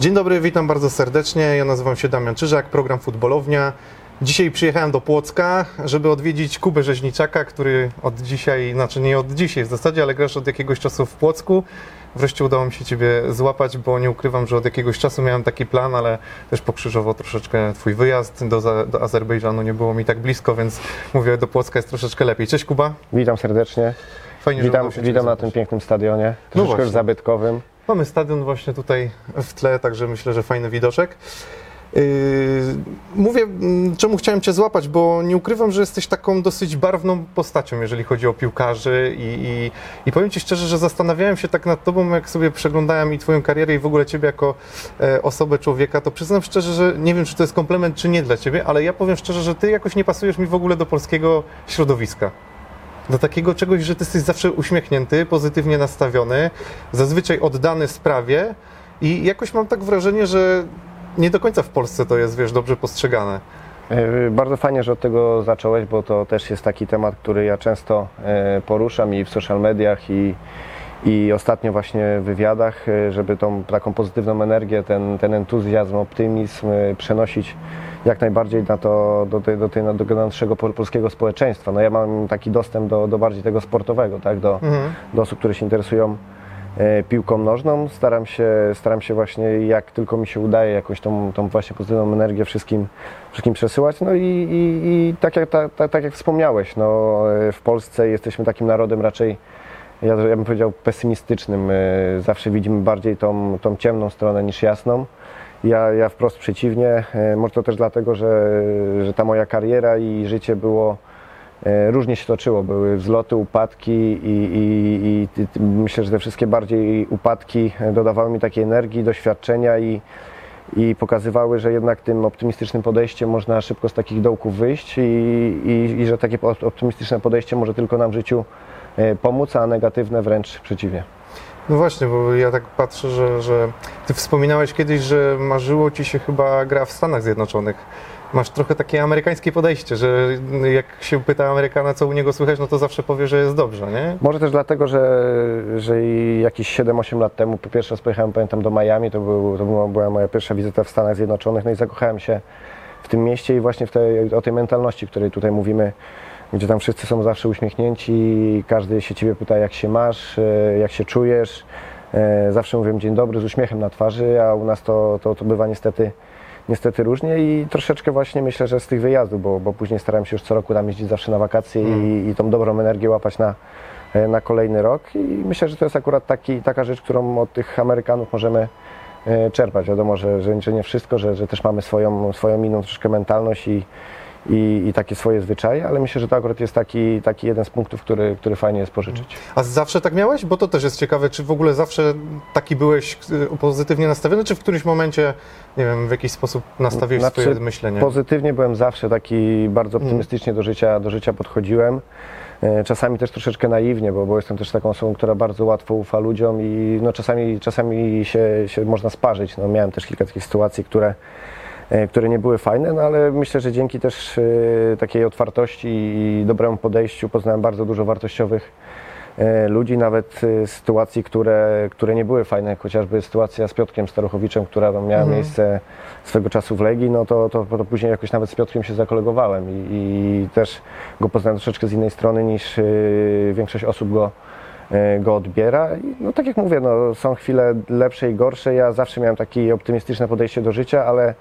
Dzień dobry, witam bardzo serdecznie. Ja nazywam się Damian Czyżak, program Futbolownia. Dzisiaj przyjechałem do Płocka, żeby odwiedzić Kubę Rzeźniczaka, który od dzisiaj, znaczy nie od dzisiaj w zasadzie, ale grasz od jakiegoś czasu w Płocku. Wreszcie udało mi się Ciebie złapać, bo nie ukrywam, że od jakiegoś czasu miałem taki plan, ale też pokrzyżował troszeczkę Twój wyjazd do, do Azerbejdżanu. Nie było mi tak blisko, więc mówię, do Płocka jest troszeczkę lepiej. Cześć Kuba. Witam serdecznie. Fajnie, że Witam, Ciebie witam na tym pięknym stadionie, troszeczkę właśnie. już zabytkowym. Mamy stadion właśnie tutaj w tle, także myślę, że fajny widoczek. Yy, mówię, mm, czemu chciałem Cię złapać, bo nie ukrywam, że jesteś taką dosyć barwną postacią, jeżeli chodzi o piłkarzy i, i, i powiem Ci szczerze, że zastanawiałem się tak nad Tobą, jak sobie przeglądałem i Twoją karierę i w ogóle Ciebie jako e, osobę, człowieka, to przyznam szczerze, że nie wiem, czy to jest komplement, czy nie dla Ciebie, ale ja powiem szczerze, że Ty jakoś nie pasujesz mi w ogóle do polskiego środowiska do takiego czegoś, że ty jesteś zawsze uśmiechnięty, pozytywnie nastawiony, zazwyczaj oddany sprawie i jakoś mam tak wrażenie, że nie do końca w Polsce to jest, wiesz, dobrze postrzegane. E, Bardzo fajnie, że od tego zacząłeś, bo to też jest taki temat, który ja często e, poruszam i w social mediach i, i ostatnio właśnie w wywiadach, e, żeby tą taką pozytywną energię, ten, ten entuzjazm, optymizm przenosić jak najbardziej na to, do, tej, do, tej, do tego naszego pol- polskiego społeczeństwa. No ja mam taki dostęp do, do bardziej tego sportowego, tak, do, Mhm. do osób, które się interesują e, piłką nożną. Staram się, staram się właśnie, jak tylko mi się udaje, jakąś tą, tą właśnie pozytywną energię wszystkim, wszystkim przesyłać. No i, i, i tak, jak, tak jak wspomniałeś, no, e, w Polsce jesteśmy takim narodem raczej, ja, ja bym powiedział, pesymistycznym. E, Zawsze widzimy bardziej tą, tą ciemną stronę niż jasną. Ja, ja wprost przeciwnie. E, Może to też dlatego, że, że ta moja kariera i życie było E, Różnie się toczyło, były wzloty, upadki i, i, i, myślę, że te wszystkie bardziej upadki e, dodawały mi takiej energii, doświadczenia i, i pokazywały, że jednak tym optymistycznym podejściem można szybko z takich dołków wyjść i, że takie op- optymistyczne podejście może tylko nam w życiu pomóc, a negatywne wręcz przeciwnie. No właśnie, bo ja tak patrzę, że, że ty wspominałeś kiedyś, że marzyło ci się chyba gra w Stanach Zjednoczonych. Masz trochę takie amerykańskie podejście, że jak się pyta Amerykana, co u niego słychać, no to zawsze powie, że jest dobrze, nie? Może też dlatego, że, że jakieś 7-8 lat temu po pierwszy raz pojechałem, pamiętam, do Miami, to, był, to była- moja pierwsza wizyta w Stanach Zjednoczonych, no i zakochałem się w tym mieście i właśnie w tej, o tej mentalności, której tutaj mówimy, gdzie tam wszyscy są zawsze uśmiechnięci, każdy się Ciebie pyta, jak się masz, e, jak się czujesz, E, zawsze mówię dzień dobry z uśmiechem na twarzy, a u nas to, to, to bywa niestety niestety różnie i troszeczkę właśnie myślę, że z tych wyjazdów, bo, bo później starałem się już co roku tam jeździć zawsze na wakacje i, i tą dobrą energię łapać na, e, na kolejny rok. I myślę, że to jest akurat taki, taka rzecz, którą od tych Amerykanów możemy czerpać. Wiadomo, że, że, że nie wszystko, że, że też mamy swoją, swoją inną troszkę mentalność i, i, i takie swoje zwyczaje, ale myślę, że to akurat jest taki, taki jeden z punktów, który, który fajnie jest pożyczyć. A zawsze tak miałeś? Bo to też jest ciekawe, czy w ogóle zawsze taki byłeś y, pozytywnie nastawiony, czy w którymś momencie, nie wiem, w jakiś sposób nastawiłeś Znaczy, swoje myślenie? Pozytywnie byłem zawsze taki bardzo Mm. optymistycznie do, życia, do życia podchodziłem. E, Czasami też troszeczkę naiwnie, bo, bo jestem też taką osobą, która bardzo łatwo ufa ludziom i no, czasami, czasami się, się można sparzyć. No, miałem też kilka takich sytuacji, które, e, które nie były fajne, no, ale myślę, że dzięki też e, takiej otwartości i dobremu podejściu poznałem bardzo dużo wartościowych e, ludzi, nawet e, sytuacji, które, które nie były fajne, chociażby sytuacja z Piotrkiem Staruchowiczem, która tam miała Mhm. miejsce swego czasu w Legii, no to, to, to później jakoś nawet z Piotrkiem się zakolegowałem i, i też go poznałem troszeczkę z innej strony niż większość osób go, go odbiera. No tak jak mówię, no, są chwile lepsze i gorsze. Ja zawsze miałem takie optymistyczne podejście do życia, ale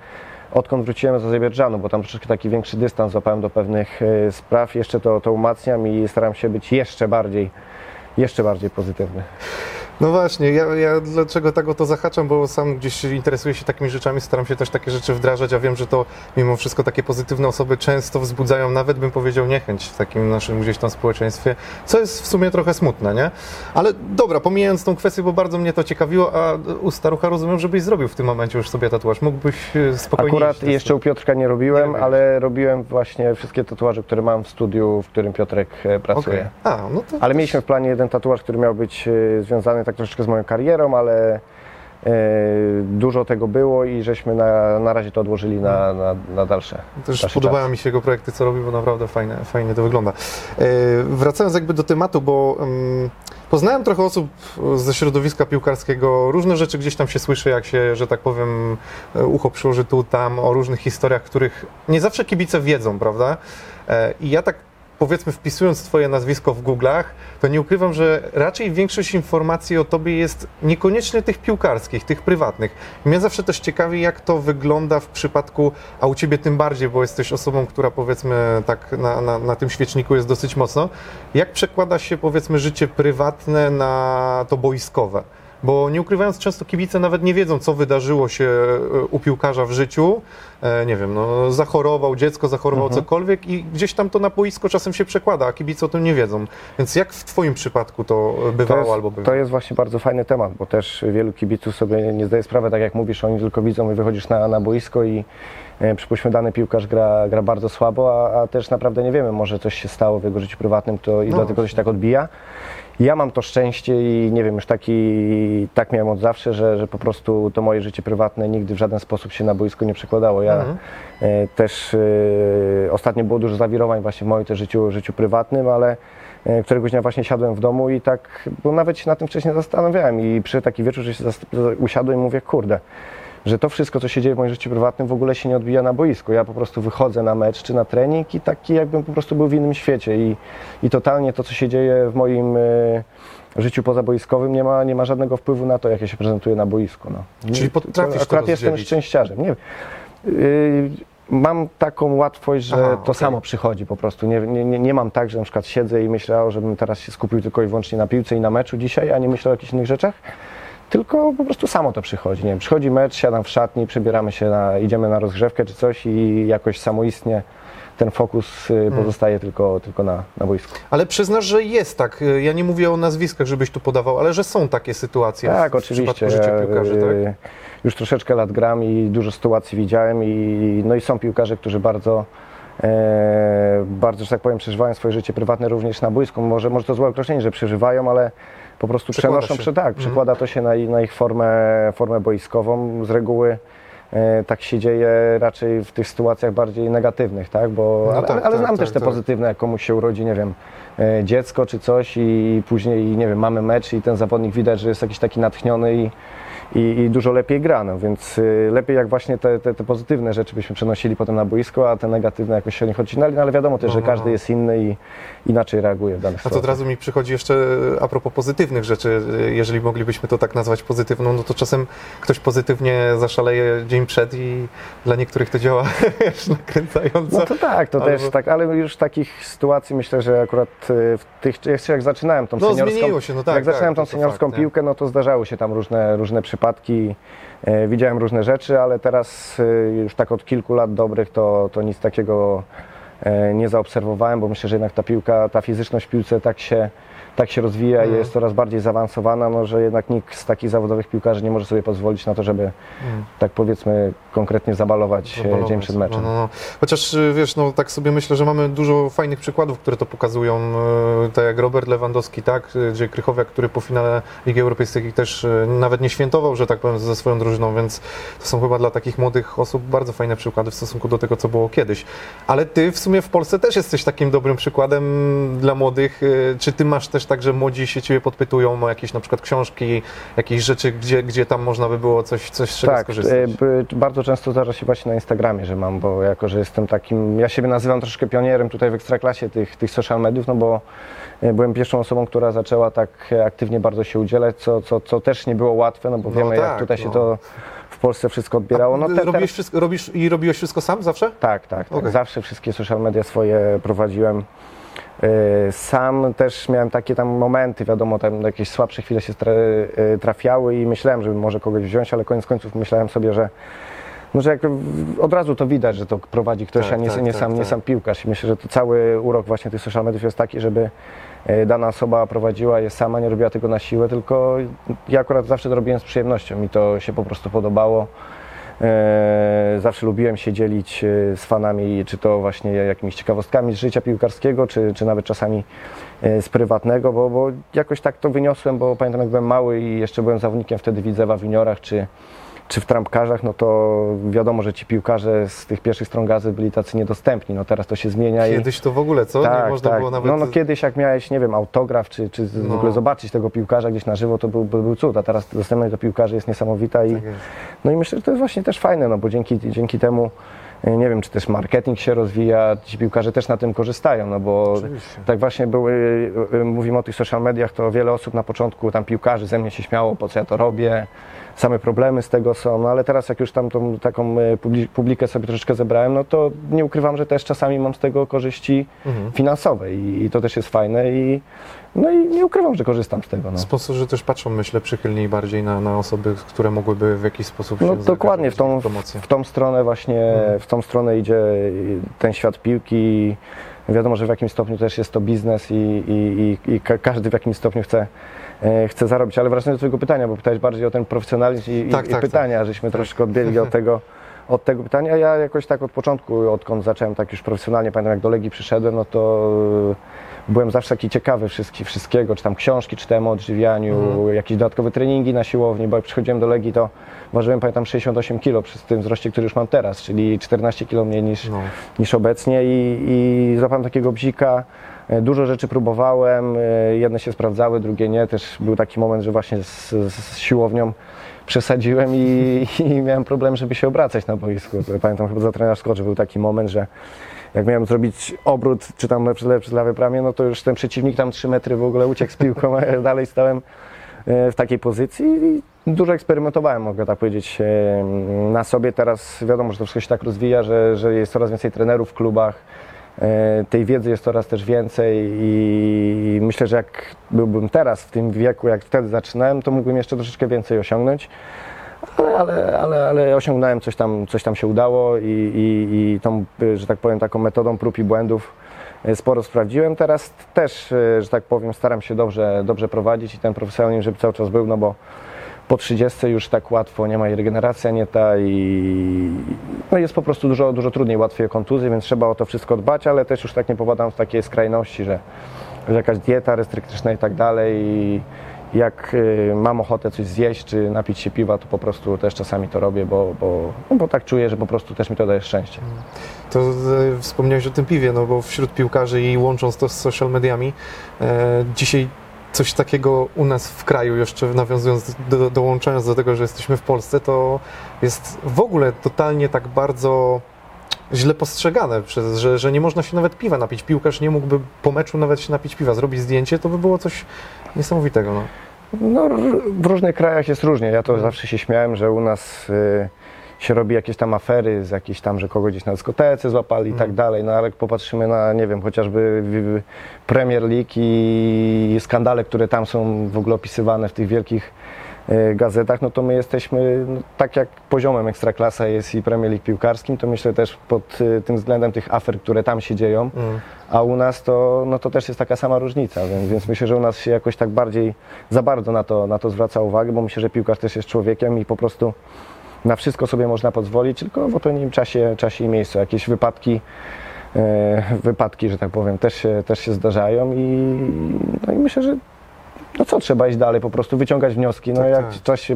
odkąd wróciłem z Azerbejdżanu, bo tam troszeczkę taki większy dystans złapałem do pewnych y, spraw, jeszcze to, to umacniam i staram się być jeszcze bardziej, jeszcze bardziej pozytywny. No właśnie, ja, ja dlaczego tak o to zahaczam, bo sam gdzieś interesuję się takimi rzeczami, staram się też takie rzeczy wdrażać, a wiem, że to mimo wszystko takie pozytywne osoby często wzbudzają nawet, bym powiedział, niechęć w takim naszym gdzieś tam społeczeństwie, co jest w sumie trochę smutne, nie? Ale dobra, pomijając tą kwestię, bo bardzo mnie to ciekawiło, a u starucha rozumiem, żebyś zrobił w tym momencie już sobie tatuaż, mógłbyś e, spokojnie Akurat jeszcze u Piotrka nie Nie robiłem, robiłeś. ale robiłem właśnie wszystkie tatuaże, które mam w studiu, w którym Piotrek e, pracuje. Okej. A, no to Ale mieliśmy w planie jeden tatuaż, który miał być e, związany tak troszeczkę z moją karierą, ale, e, dużo tego było i żeśmy na, na razie to odłożyli na, na, na dalsze. Też dalszy podobają czas. mi się jego projekty, co robi, bo naprawdę fajne, fajnie to wygląda. E, wracając jakby do tematu, bo mm, poznałem trochę osób ze środowiska piłkarskiego, różne rzeczy gdzieś tam się słyszy, jak się, że tak powiem, e, ucho przyłoży tu, tam, o różnych historiach, których nie zawsze kibice wiedzą, prawda? I ja tak powiedzmy wpisując Twoje nazwisko w Google'ach, to nie ukrywam, że raczej większość informacji o Tobie jest niekoniecznie tych piłkarskich, tych prywatnych. Mnie zawsze też ciekawi, jak to wygląda w przypadku, a u Ciebie tym bardziej, bo jesteś osobą, która powiedzmy tak na, na, na tym świeczniku jest dosyć mocno. Jak przekłada się powiedzmy życie prywatne na to boiskowe? Bo nie ukrywając, często kibice nawet nie wiedzą, co wydarzyło się e, u piłkarza w życiu. E, nie wiem, no, zachorował dziecko, zachorował Mhm. cokolwiek i gdzieś tam to na boisko czasem się przekłada, a kibice o tym nie wiedzą. Więc jak w Twoim przypadku to bywało to jest, albo bywało? To jest właśnie bardzo fajny temat, bo też wielu kibiców sobie nie zdaje sprawy, tak jak mówisz, oni tylko widzą i wychodzisz na, na boisko i e, przypuśćmy dany piłkarz gra, gra bardzo słabo, a, a też naprawdę nie wiemy, może coś się stało w jego życiu prywatnym to, i No dlatego się tak odbija. Ja mam to szczęście i nie wiem, już taki, tak miałem od zawsze, że, że po prostu to moje życie prywatne nigdy w żaden sposób się na boisku nie przekładało. Ja Mhm. e, też e, ostatnio było dużo zawirowań właśnie w moim też życiu, życiu prywatnym, ale e, któregoś dnia właśnie siadłem w domu i tak, bo nawet się na tym wcześniej zastanawiałem i przy taki wieczór, że się usiadłem i mówię, kurde, że to wszystko, co się dzieje w moim życiu prywatnym w ogóle się nie odbija na boisku. Ja po prostu wychodzę na mecz czy na trening i taki jakbym po prostu był w innym świecie i, i totalnie to, co się dzieje w moim e, życiu pozaboiskowym nie ma, nie ma żadnego wpływu na to, jak ja się prezentuję na boisku. No. Czyli potrafisz to Akurat jestem rozdzielić. szczęściarzem. Nie, mam taką łatwość, że Aha, to okej. samo przychodzi po prostu. Nie, nie, nie- mam tak, że na przykład siedzę i myślę, żebym teraz się skupił tylko i wyłącznie na piłce i na meczu dzisiaj, a nie myślę o jakichś innych rzeczach. Tylko po prostu samo to przychodzi. Nie wiem, przychodzi mecz, siadam w szatni, przebieramy się, na, idziemy na rozgrzewkę czy coś i jakoś samoistnie ten fokus y, pozostaje tylko, tylko na, na boisku. Ale przyznasz, że jest tak. Ja nie mówię o nazwiskach, żebyś tu podawał, ale że są takie sytuacje Tak, w, w oczywiście. przypadku życia piłkarzy, y, tak? Już troszeczkę lat gram i dużo sytuacji widziałem i, no i są piłkarze, którzy bardzo, e, bardzo, że tak powiem, przeżywają swoje życie prywatne również na boisku. Może, może to złe określenie, że przeżywają, ale po prostu Przekłada przenoszą, się. tak, Mhm. przekłada to się na, na ich formę, formę boiskową. Z reguły e, tak się dzieje raczej w tych sytuacjach bardziej negatywnych, tak? Bo, No ale, tak, ale tak, znam tak, też te tak. pozytywne, jak komuś się urodzi, nie wiem, e, dziecko czy coś i później, nie wiem, mamy mecz i ten zawodnik widać, że jest jakiś taki natchniony i, i, i dużo lepiej gra, no więc y, lepiej jak właśnie te, te, te pozytywne rzeczy byśmy przenosili potem na boisko, a te negatywne jakoś się od nich odcinali, no ale wiadomo też, No, że no, każdy no. jest inny i inaczej reaguje w danych A to od razu mi przychodzi jeszcze a propos pozytywnych rzeczy, jeżeli moglibyśmy to tak nazwać pozytywną, no to czasem ktoś pozytywnie zaszaleje dzień przed i dla niektórych to działa nakręcająco. No to tak, to Albo- też tak, ale już takich sytuacji myślę, że akurat y, w tych, jeszcze jak zaczynałem tą No, seniorską, się, no tak, jak zaczynałem tak, tą seniorską fakt, piłkę, no to zdarzały się tam różne, różne przypadki, e, widziałem różne rzeczy, ale teraz y, już tak od kilku lat dobrych to, to nic takiego e, nie zaobserwowałem, bo myślę, że jednak ta piłka, ta fizyczność w piłce tak się, tak się rozwija i jest coraz bardziej zaawansowana, no, że jednak nikt z takich zawodowych piłkarzy nie może sobie pozwolić na to, żeby Mm. tak powiedzmy konkretnie zabalować, e, Zabalować. dzień przed meczem. No, no, no. Chociaż y, wiesz, no tak sobie myślę, że mamy dużo fajnych przykładów, które to pokazują, y, tak jak Robert Lewandowski, tak, y, gdzie Krychowiak, który po finale Ligi Europejskiej też y, nawet nie świętował, że tak powiem, ze swoją drużyną, więc to są chyba dla takich młodych osób bardzo fajne przykłady w stosunku do tego, co było kiedyś. Ale ty w sumie w Polsce też jesteś takim dobrym przykładem dla młodych. Czy ty masz też tak, że młodzi się ciebie podpytują o jakieś na przykład książki, jakieś rzeczy, gdzie, gdzie tam można by było coś, coś z tak, skorzystać? b- bardzo często zdarza się właśnie na Instagramie, że mam, bo jako, że jestem takim, ja siebie nazywam troszkę pionierem tutaj w Ekstraklasie tych, tych social mediów, no bo e, byłem pierwszą osobą, która zaczęła tak aktywnie bardzo się udzielać, co, co, co też nie było łatwe, no bo No wiemy tak, jak tutaj no. się to w Polsce wszystko odbierało. No te, teraz- wszystko, robisz i robiłeś wszystko sam zawsze? tak, tak, tak. Okej. Zawsze wszystkie social media swoje prowadziłem. E, Sam też miałem takie tam momenty, wiadomo, tam jakieś słabsze chwile się e, trafiały i myślałem, żeby może kogoś wziąć, ale koniec końców myślałem sobie, że no, że jak od razu to widać, że to prowadzi ktoś, Tak, a nie, tak, nie, tak, sam, nie tak. sam piłkarz. I myślę, że to cały urok właśnie tych social mediów jest taki, żeby e, dana osoba prowadziła je sama, nie robiła tego na siłę, tylko ja akurat zawsze to robiłem z przyjemnością. Mi to się po prostu podobało. E, Zawsze lubiłem się dzielić e, z fanami, czy to właśnie jakimiś ciekawostkami z życia piłkarskiego, czy, czy nawet czasami e, z prywatnego, bo, bo jakoś tak to wyniosłem, bo pamiętam jak byłem mały i jeszcze byłem zawodnikiem wtedy Widzewa w juniorach, czy, czy w trampkarzach, no to wiadomo, że ci piłkarze z tych pierwszych stron gazy byli tacy niedostępni, no teraz to się zmienia i... Kiedyś to w ogóle, co? nie można było nawet... No, no kiedyś jak miałeś, nie wiem, autograf, czy, czy w No. ogóle zobaczyć tego piłkarza gdzieś na żywo, to był, był, był cud, a teraz dostępność do piłkarzy jest niesamowita i, Tak jest. no i myślę, że to jest właśnie też fajne, no bo dzięki, dzięki temu, e, nie wiem, czy też marketing się rozwija, ci piłkarze też na tym korzystają, no bo Oczywiście. tak właśnie były, e, mówimy o tych social mediach, to wiele osób na początku, tam piłkarzy ze mnie się śmiało, po co ja to robię, same problemy z tego są, no ale teraz jak już tam tą taką e, publi- publikę sobie troszeczkę zebrałem, no to nie ukrywam, że też czasami mam z tego korzyści Mhm. finansowe i, i to też jest fajne i no i nie ukrywam, że korzystam z tego. No. Sponsorzy też patrzą, myślę, przychylniej bardziej na, na osoby, które mogłyby w jakiś sposób No się dokładnie, w tą, w tą stronę właśnie, Mhm. w tą stronę idzie ten świat piłki. Wiadomo, że w jakimś stopniu też jest to biznes i, i, i, i ka- każdy w jakimś stopniu chce, chce zarobić. Ale wracając do Twojego pytania, bo pytałeś bardziej o ten profesjonalizm i, Tak, i, tak, i pytania, żeśmy troszkę odbiegli od tego, od tego pytania. Ja jakoś tak od początku, odkąd zacząłem tak już profesjonalnie, pamiętam jak do Legii przyszedłem, no to e, byłem zawsze taki ciekawy wszystki, wszystkiego, czy tam książki czytałem o odżywianiu, Mhm. jakieś dodatkowe treningi na siłowni, bo jak przychodziłem do Legii, to ważyłem, pamiętam, 68 kg przy tym wzroście, który już mam teraz, czyli 14 kg mniej niż, No. niż obecnie i, i złapałem takiego bzika. E, Dużo rzeczy próbowałem, e, jedne się sprawdzały, drugie nie. Też był taki moment, że właśnie z, z siłownią przesadziłem i, i miałem problem, żeby się obracać na boisku. Pamiętam chyba za trener Scott, że był taki moment, że jak miałem zrobić obrót, czy tam lepszy, lepszy lewej bramie, no to już ten przeciwnik tam 3 metry w ogóle uciekł z piłką, a ja dalej stałem e, w takiej pozycji i dużo eksperymentowałem, mogę tak powiedzieć, na sobie. Teraz wiadomo, że to wszystko się tak rozwija, że, że jest coraz więcej trenerów w klubach, tej wiedzy jest coraz też więcej i myślę, że jak byłbym teraz w tym wieku, jak wtedy zaczynałem, to mógłbym jeszcze troszeczkę więcej osiągnąć. Ale, ale, ale, ale osiągnąłem, coś tam, coś tam się udało i, i, i tą, że tak powiem, taką metodą prób i błędów y, sporo sprawdziłem. Teraz też, y, że tak powiem, staram się dobrze, dobrze prowadzić i ten profesjonalizm, żeby cały czas był, no bo po 30 już tak łatwo nie ma i regeneracja nie ta i no jest po prostu dużo, dużo trudniej, łatwiej o kontuzję, więc trzeba o to wszystko dbać, ale też już tak nie popadam w takie skrajności, że, jakaś dieta restrykcyjna i tak dalej i jak y, mam ochotę coś zjeść czy napić się piwa, to po prostu też czasami to robię, bo, bo, no bo tak czuję, że po prostu też mi to daje szczęście. To e, wspomniałeś o tym piwie, no bo wśród piłkarzy i łącząc to z social mediami, e, dzisiaj coś takiego u nas w kraju, jeszcze nawiązując, do, dołączając do tego, że jesteśmy w Polsce, to jest w ogóle totalnie tak bardzo źle postrzegane, przez, że, że nie można się nawet piwa napić. Piłkarz nie mógłby po meczu nawet się napić piwa, zrobić zdjęcie, to by było coś niesamowitego. No. No, w różnych krajach jest różnie. Ja to zawsze się śmiałem, że u nas y, się robi jakieś tam afery z jakieś tam, że kogoś gdzieś na dyskotece złapali i tak dalej. No ale jak popatrzymy na, nie wiem, chociażby Premier League i skandale, które tam są w ogóle opisywane w tych wielkich y, gazetach, no to my jesteśmy, no, tak jak poziomem Ekstraklasa jest i Premier League piłkarskim, to myślę też pod y, tym względem tych afer, które tam się dzieją, Mm. a u nas to, no to też jest taka sama różnica, więc, więc myślę, że u nas się jakoś tak bardziej, za bardzo na to, na to zwraca uwagę, bo myślę, że piłkarz też jest człowiekiem i po prostu na wszystko sobie można pozwolić, tylko w odpowiednim czasie, czasie i miejscu. Jakieś wypadki, e, wypadki, że tak powiem, też się, też się zdarzają i, no i myślę, że no co, trzeba iść dalej, po prostu wyciągać wnioski. No Tak, jak tak. coś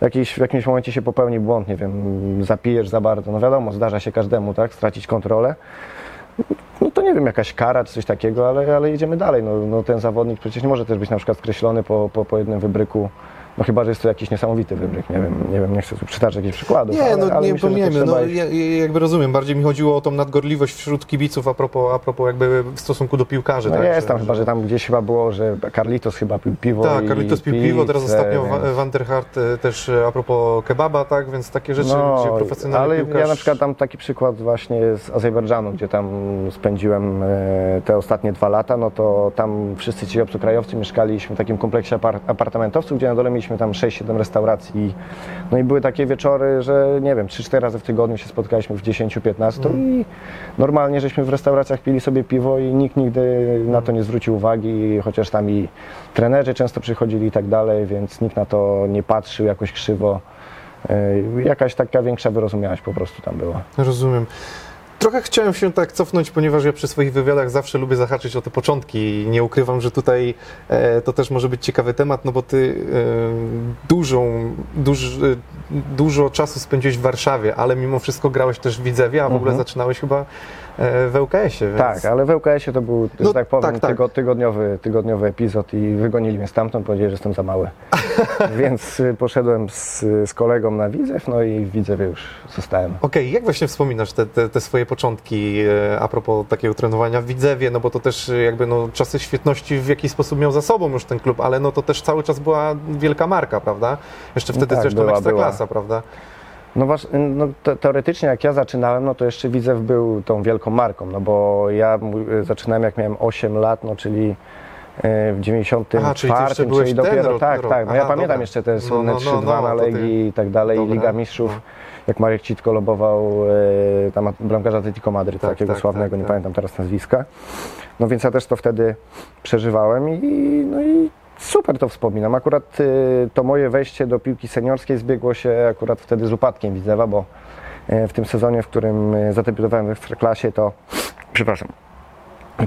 jakiś, w jakimś momencie się popełni błąd, nie wiem, zapijesz za bardzo, no wiadomo, zdarza się każdemu, tak, stracić kontrolę. No to nie wiem, jakaś kara czy coś takiego, ale, ale jedziemy dalej. No, no ten zawodnik przecież nie może też być na przykład skreślony po, po, po jednym wybryku. No chyba, że jest to jakiś niesamowity wybryk, nie wiem, nie wiem, nie chcę tu przytaczać jakichś przykładów. Nie, ale, no ale nie myślę, że no iść- ja, ja jakby rozumiem, bardziej mi chodziło o tą nadgorliwość wśród kibiców a propos, a propos jakby w stosunku do piłkarzy. No tak, jest tam chyba, że tam gdzieś chyba było, że Carlitos chyba pił piwo Tak, Carlitos pił piwo, teraz ostatnio więc- Van der Hart e, też e, a propos kebaba, tak, więc takie rzeczy, gdzie profesjonalny ale piłkarz... ja na przykład tam taki przykład właśnie z Azerbejdżanu, gdzie tam spędziłem e, te ostatnie dwa lata, no to tam wszyscy ci obcokrajowcy mieszkaliśmy w takim kompleksie apar- apartamentowców, gdzie na dole mieliśmy tam 6-7 restauracji. I, no i były takie wieczory, że nie wiem, 3-4 razy w tygodniu się spotkaliśmy w 10-15 i normalnie żeśmy w restauracjach pili sobie piwo i nikt nigdy na to nie zwrócił uwagi, chociaż tam i trenerzy często przychodzili i tak dalej, więc nikt na to nie patrzył jakoś krzywo. E, Jakaś taka większa wyrozumiałość po prostu tam była. Rozumiem. Trochę chciałem się tak cofnąć, ponieważ ja przy swoich wywiadach zawsze lubię zahaczyć o te początki i nie ukrywam, że tutaj e, to też może być ciekawy temat, no bo ty e, dużą, duż, e, dużo czasu spędziłeś w Warszawie, ale mimo wszystko grałeś też w Widzewie, a w ogóle Mhm. zaczynałeś chyba w ŁKS-ie. Więc... Tak, ale w ŁKS-ie to był, No, że tak powiem, tak, tak. Tygo, tygodniowy, tygodniowy epizod i wygonili mnie stamtąd, powiedzieli, że jestem za mały. Więc y, poszedłem z, z kolegą na Widzew, no i w Widzewie już zostałem. Okej, jak właśnie wspominasz te, te, te swoje początki e, a propos takiego trenowania w Widzewie, no bo to też e, jakby no, czasy świetności w jakiś sposób miał za sobą już ten klub, ale no to też cały czas była wielka marka, prawda? Jeszcze wtedy tak, zresztą była, ekstraklasa, prawda? No, wasz, no te, teoretycznie jak ja zaczynałem, no to jeszcze Widzew był tą wielką marką, no bo ja mu- zaczynałem jak miałem 8 lat, no czyli e, w 94, Aha, czyli ty czyli dopiero, tak, tak, no ja Aha, pamiętam dobra. jeszcze te No, słynne no, 3-2 no, no, na to ty- Legii i tak dalej, Dobra. Liga Mistrzów, No. jak Marek Citko lobował e, tam bramkarza Atletico Madryt, Tak, takiego tak, sławnego, tak, nie tak. pamiętam teraz nazwiska. No więc ja też to wtedy przeżywałem i, no i super to wspominam. Akurat y, to moje wejście do piłki seniorskiej zbiegło się akurat wtedy z upadkiem Widzewa, bo e, w tym sezonie, w którym e, zadebiutowałem w Ekstraklasie, to przepraszam,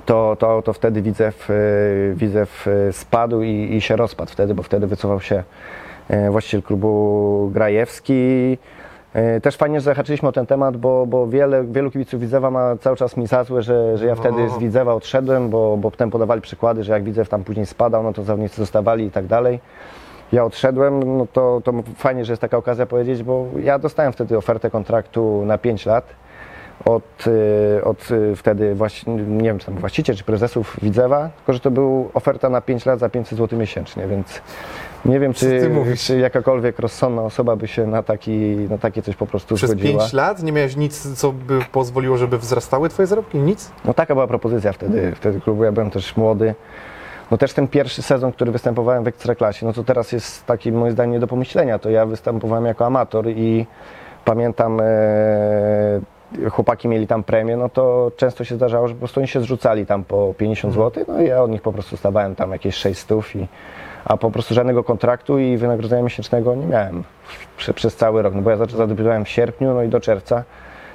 to, to, to wtedy Widzew, Widzew spadł i, i się rozpadł wtedy, bo wtedy wycofał się właściciel klubu Grajewski. E, Też fajnie, że zahaczyliśmy o ten temat, bo, bo wiele, wielu kibiców Widzewa ma cały czas mi za złe, że, że ja wtedy No. z Widzewa odszedłem, bo, bo potem podawali przykłady, że jak Widzew tam później spadał, no to zawodnicy zostawali i tak dalej. Ja odszedłem, no to, to fajnie, że jest taka okazja powiedzieć, bo ja dostałem wtedy ofertę kontraktu na 5 lat od, y, od y, wtedy, właśnie, nie wiem czy tam właściciel czy prezesów Widzewa, tylko że to był oferta na 5 lat za 500 zł miesięcznie, więc nie wiem, czy, czy jakakolwiek rozsądna osoba by się na, taki, na takie coś po prostu Przez zgodziła. 5 lat nie miałeś nic, co by pozwoliło, żeby wzrastały twoje zarobki? Nic? No taka była propozycja wtedy, wtedy klubu, ja byłem też młody. No też ten pierwszy sezon, który występowałem w Ekstraklasie, no to teraz jest taki moim zdaniem nie do pomyślenia, to ja występowałem jako amator i pamiętam e, chłopaki mieli tam premię, no to często się zdarzało, że po prostu oni się zrzucali tam po 50 zł, no i ja od nich po prostu stawałem tam jakieś 600 i a po prostu żadnego kontraktu i wynagrodzenia miesięcznego nie miałem prze, przez cały rok, no bo ja zadebiutowałem w sierpniu, no i do czerwca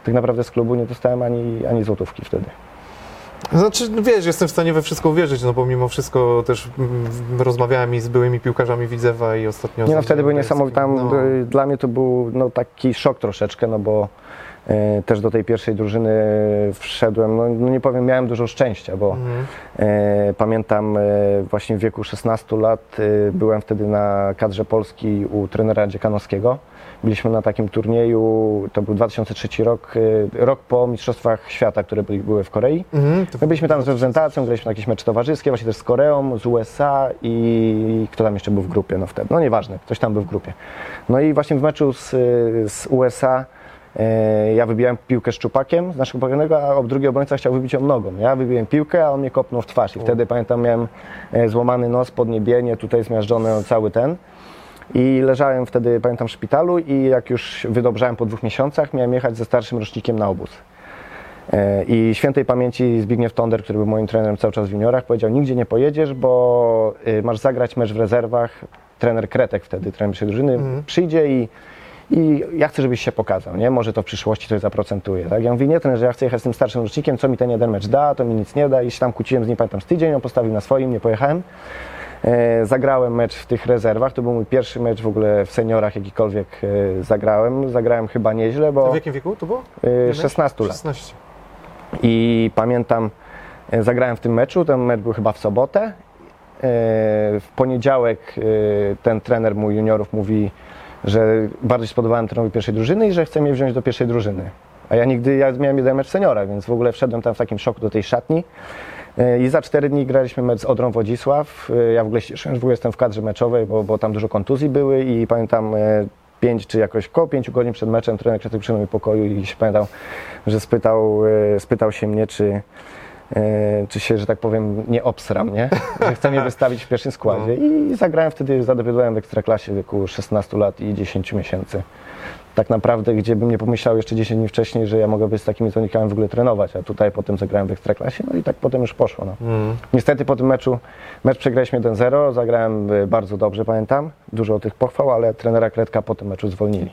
tak naprawdę z klubu nie dostałem ani, ani złotówki wtedy. Znaczy, no wiesz, jestem w stanie we wszystko uwierzyć, no bo mimo wszystko też mm, rozmawiałem i z byłymi piłkarzami Widzewa i ostatnio... Nie no, wtedy był niesamowity. Tam, No. y, Dla mnie to był no, taki szok troszeczkę, no bo też do tej pierwszej drużyny wszedłem, no, no nie powiem, miałem dużo szczęścia, bo Mhm. e, pamiętam e, właśnie w wieku 16 lat e, byłem wtedy na kadrze Polski u trenera Dziekanowskiego. Byliśmy na takim turnieju, to był 2003 rok, e, rok po Mistrzostwach Świata, które były w Korei. Mhm, My byliśmy tam z reprezentacją, graliśmy na jakieś mecze towarzyskie, właśnie też z Koreą, z USA i kto tam jeszcze był w grupie, no wtedy, no nieważne, ktoś tam był w grupie. No i właśnie w meczu z, z USA e, ja wybijałem piłkę szczupakiem z naszego pokojonego, a drugi obrońca chciał wybić ją nogą. Ja wybiłem piłkę, a on mnie kopnął w twarz i wtedy pamiętam miałem e, złamany nos, podniebienie, tutaj zmiażdżony cały ten. I leżałem wtedy, pamiętam, w szpitalu i jak już wydobrzałem po dwóch miesiącach, miałem jechać ze starszym rocznikiem na obóz. E, I świętej pamięci Zbigniew Tonder, który był moim trenerem cały czas w juniorach, powiedział, nigdzie nie pojedziesz, bo masz zagrać mecz w rezerwach. Trener Kretek wtedy, trener drużyny, Mhm. przyjdzie i, i ja chcę, żebyś się pokazał, nie? Może to w przyszłości coś zaprocentuje, tak? Ja mówię, nie trenerze, ja chcę jechać z tym starszym rocznikiem, co mi ten jeden mecz da, to mi nic nie da i się tam kłóciłem z nim, pamiętam, z tydzień, on postawił na swoim, nie pojechałem. E, zagrałem mecz w tych rezerwach, to był mój pierwszy mecz w ogóle w seniorach jakikolwiek e, zagrałem. Zagrałem chyba nieźle, bo W jakim wieku to było? e, 16 lat. 16. I pamiętam, e, zagrałem w tym meczu, ten mecz był chyba w sobotę. E, W poniedziałek e, ten trener mój juniorów mówi, że bardziej spodobałem trenerowi pierwszej drużyny i że chce mnie wziąć do pierwszej drużyny. A ja nigdy, ja miałem jeden mecz seniora, więc w ogóle wszedłem tam w takim szoku do tej szatni. E, I za cztery dni graliśmy mecz z Odrą Wodzisław. E, Ja w ogóle się w ogóle jestem w kadrze meczowej, bo, bo tam dużo kontuzji były i pamiętam e, pięć czy jakoś koło pięciu godzin przed meczem trener przyszedł do mojego pokoju i się pamiętam, że spytał, spytał się mnie, czy, czy się, że tak powiem, nie obsram, nie? Że chce mnie wystawić w pierwszym składzie. I zagrałem wtedy, zadebiutowałem w Ekstraklasie w wieku 16 lat i 10 miesięcy. Tak naprawdę, gdzie bym nie pomyślał jeszcze 10 dni wcześniej, że ja mogę być z takimi zawodnikami w ogóle trenować, a tutaj potem zagrałem w Ekstraklasie, no i tak potem już poszło. No. Mhm. Niestety po tym meczu, mecz przegraliśmy 1-0, zagrałem y, bardzo dobrze, pamiętam, dużo tych pochwał, ale trenera Kretka po tym meczu zwolnili.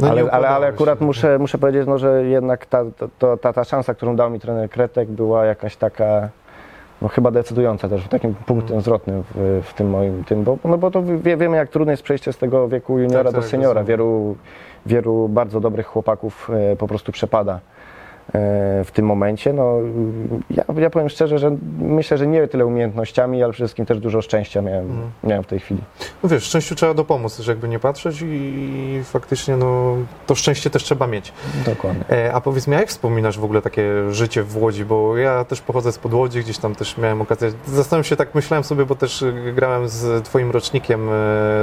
No ale, ale, ale się. akurat muszę, muszę powiedzieć, no, że jednak ta, ta, ta, ta, szansa, którą dał mi trener Kretek, była jakaś taka, no chyba decydująca też, takim punktem Mm. zwrotnym w, w tym moim tym, bo, no bo to wie, wiemy jak trudne jest przejście z tego wieku juniora Tak, do tak, seniora. Wielu, wielu bardzo dobrych chłopaków e, po prostu przepada w tym momencie. No, ja, ja powiem szczerze, że myślę, że nie tyle umiejętnościami, ale przede wszystkim też dużo szczęścia miałem, Mhm. miałem w tej chwili. No wiesz, szczęściu trzeba dopomóc, że jakby nie patrzeć i faktycznie no, to szczęście też trzeba mieć. Dokładnie. E, a powiedz mi, jak wspominasz w ogóle takie życie w Łodzi, bo ja też pochodzę z Podłodzi, gdzieś tam też miałem okazję, zastanawiam się, tak myślałem sobie, bo też e, grałem z twoim rocznikiem, e,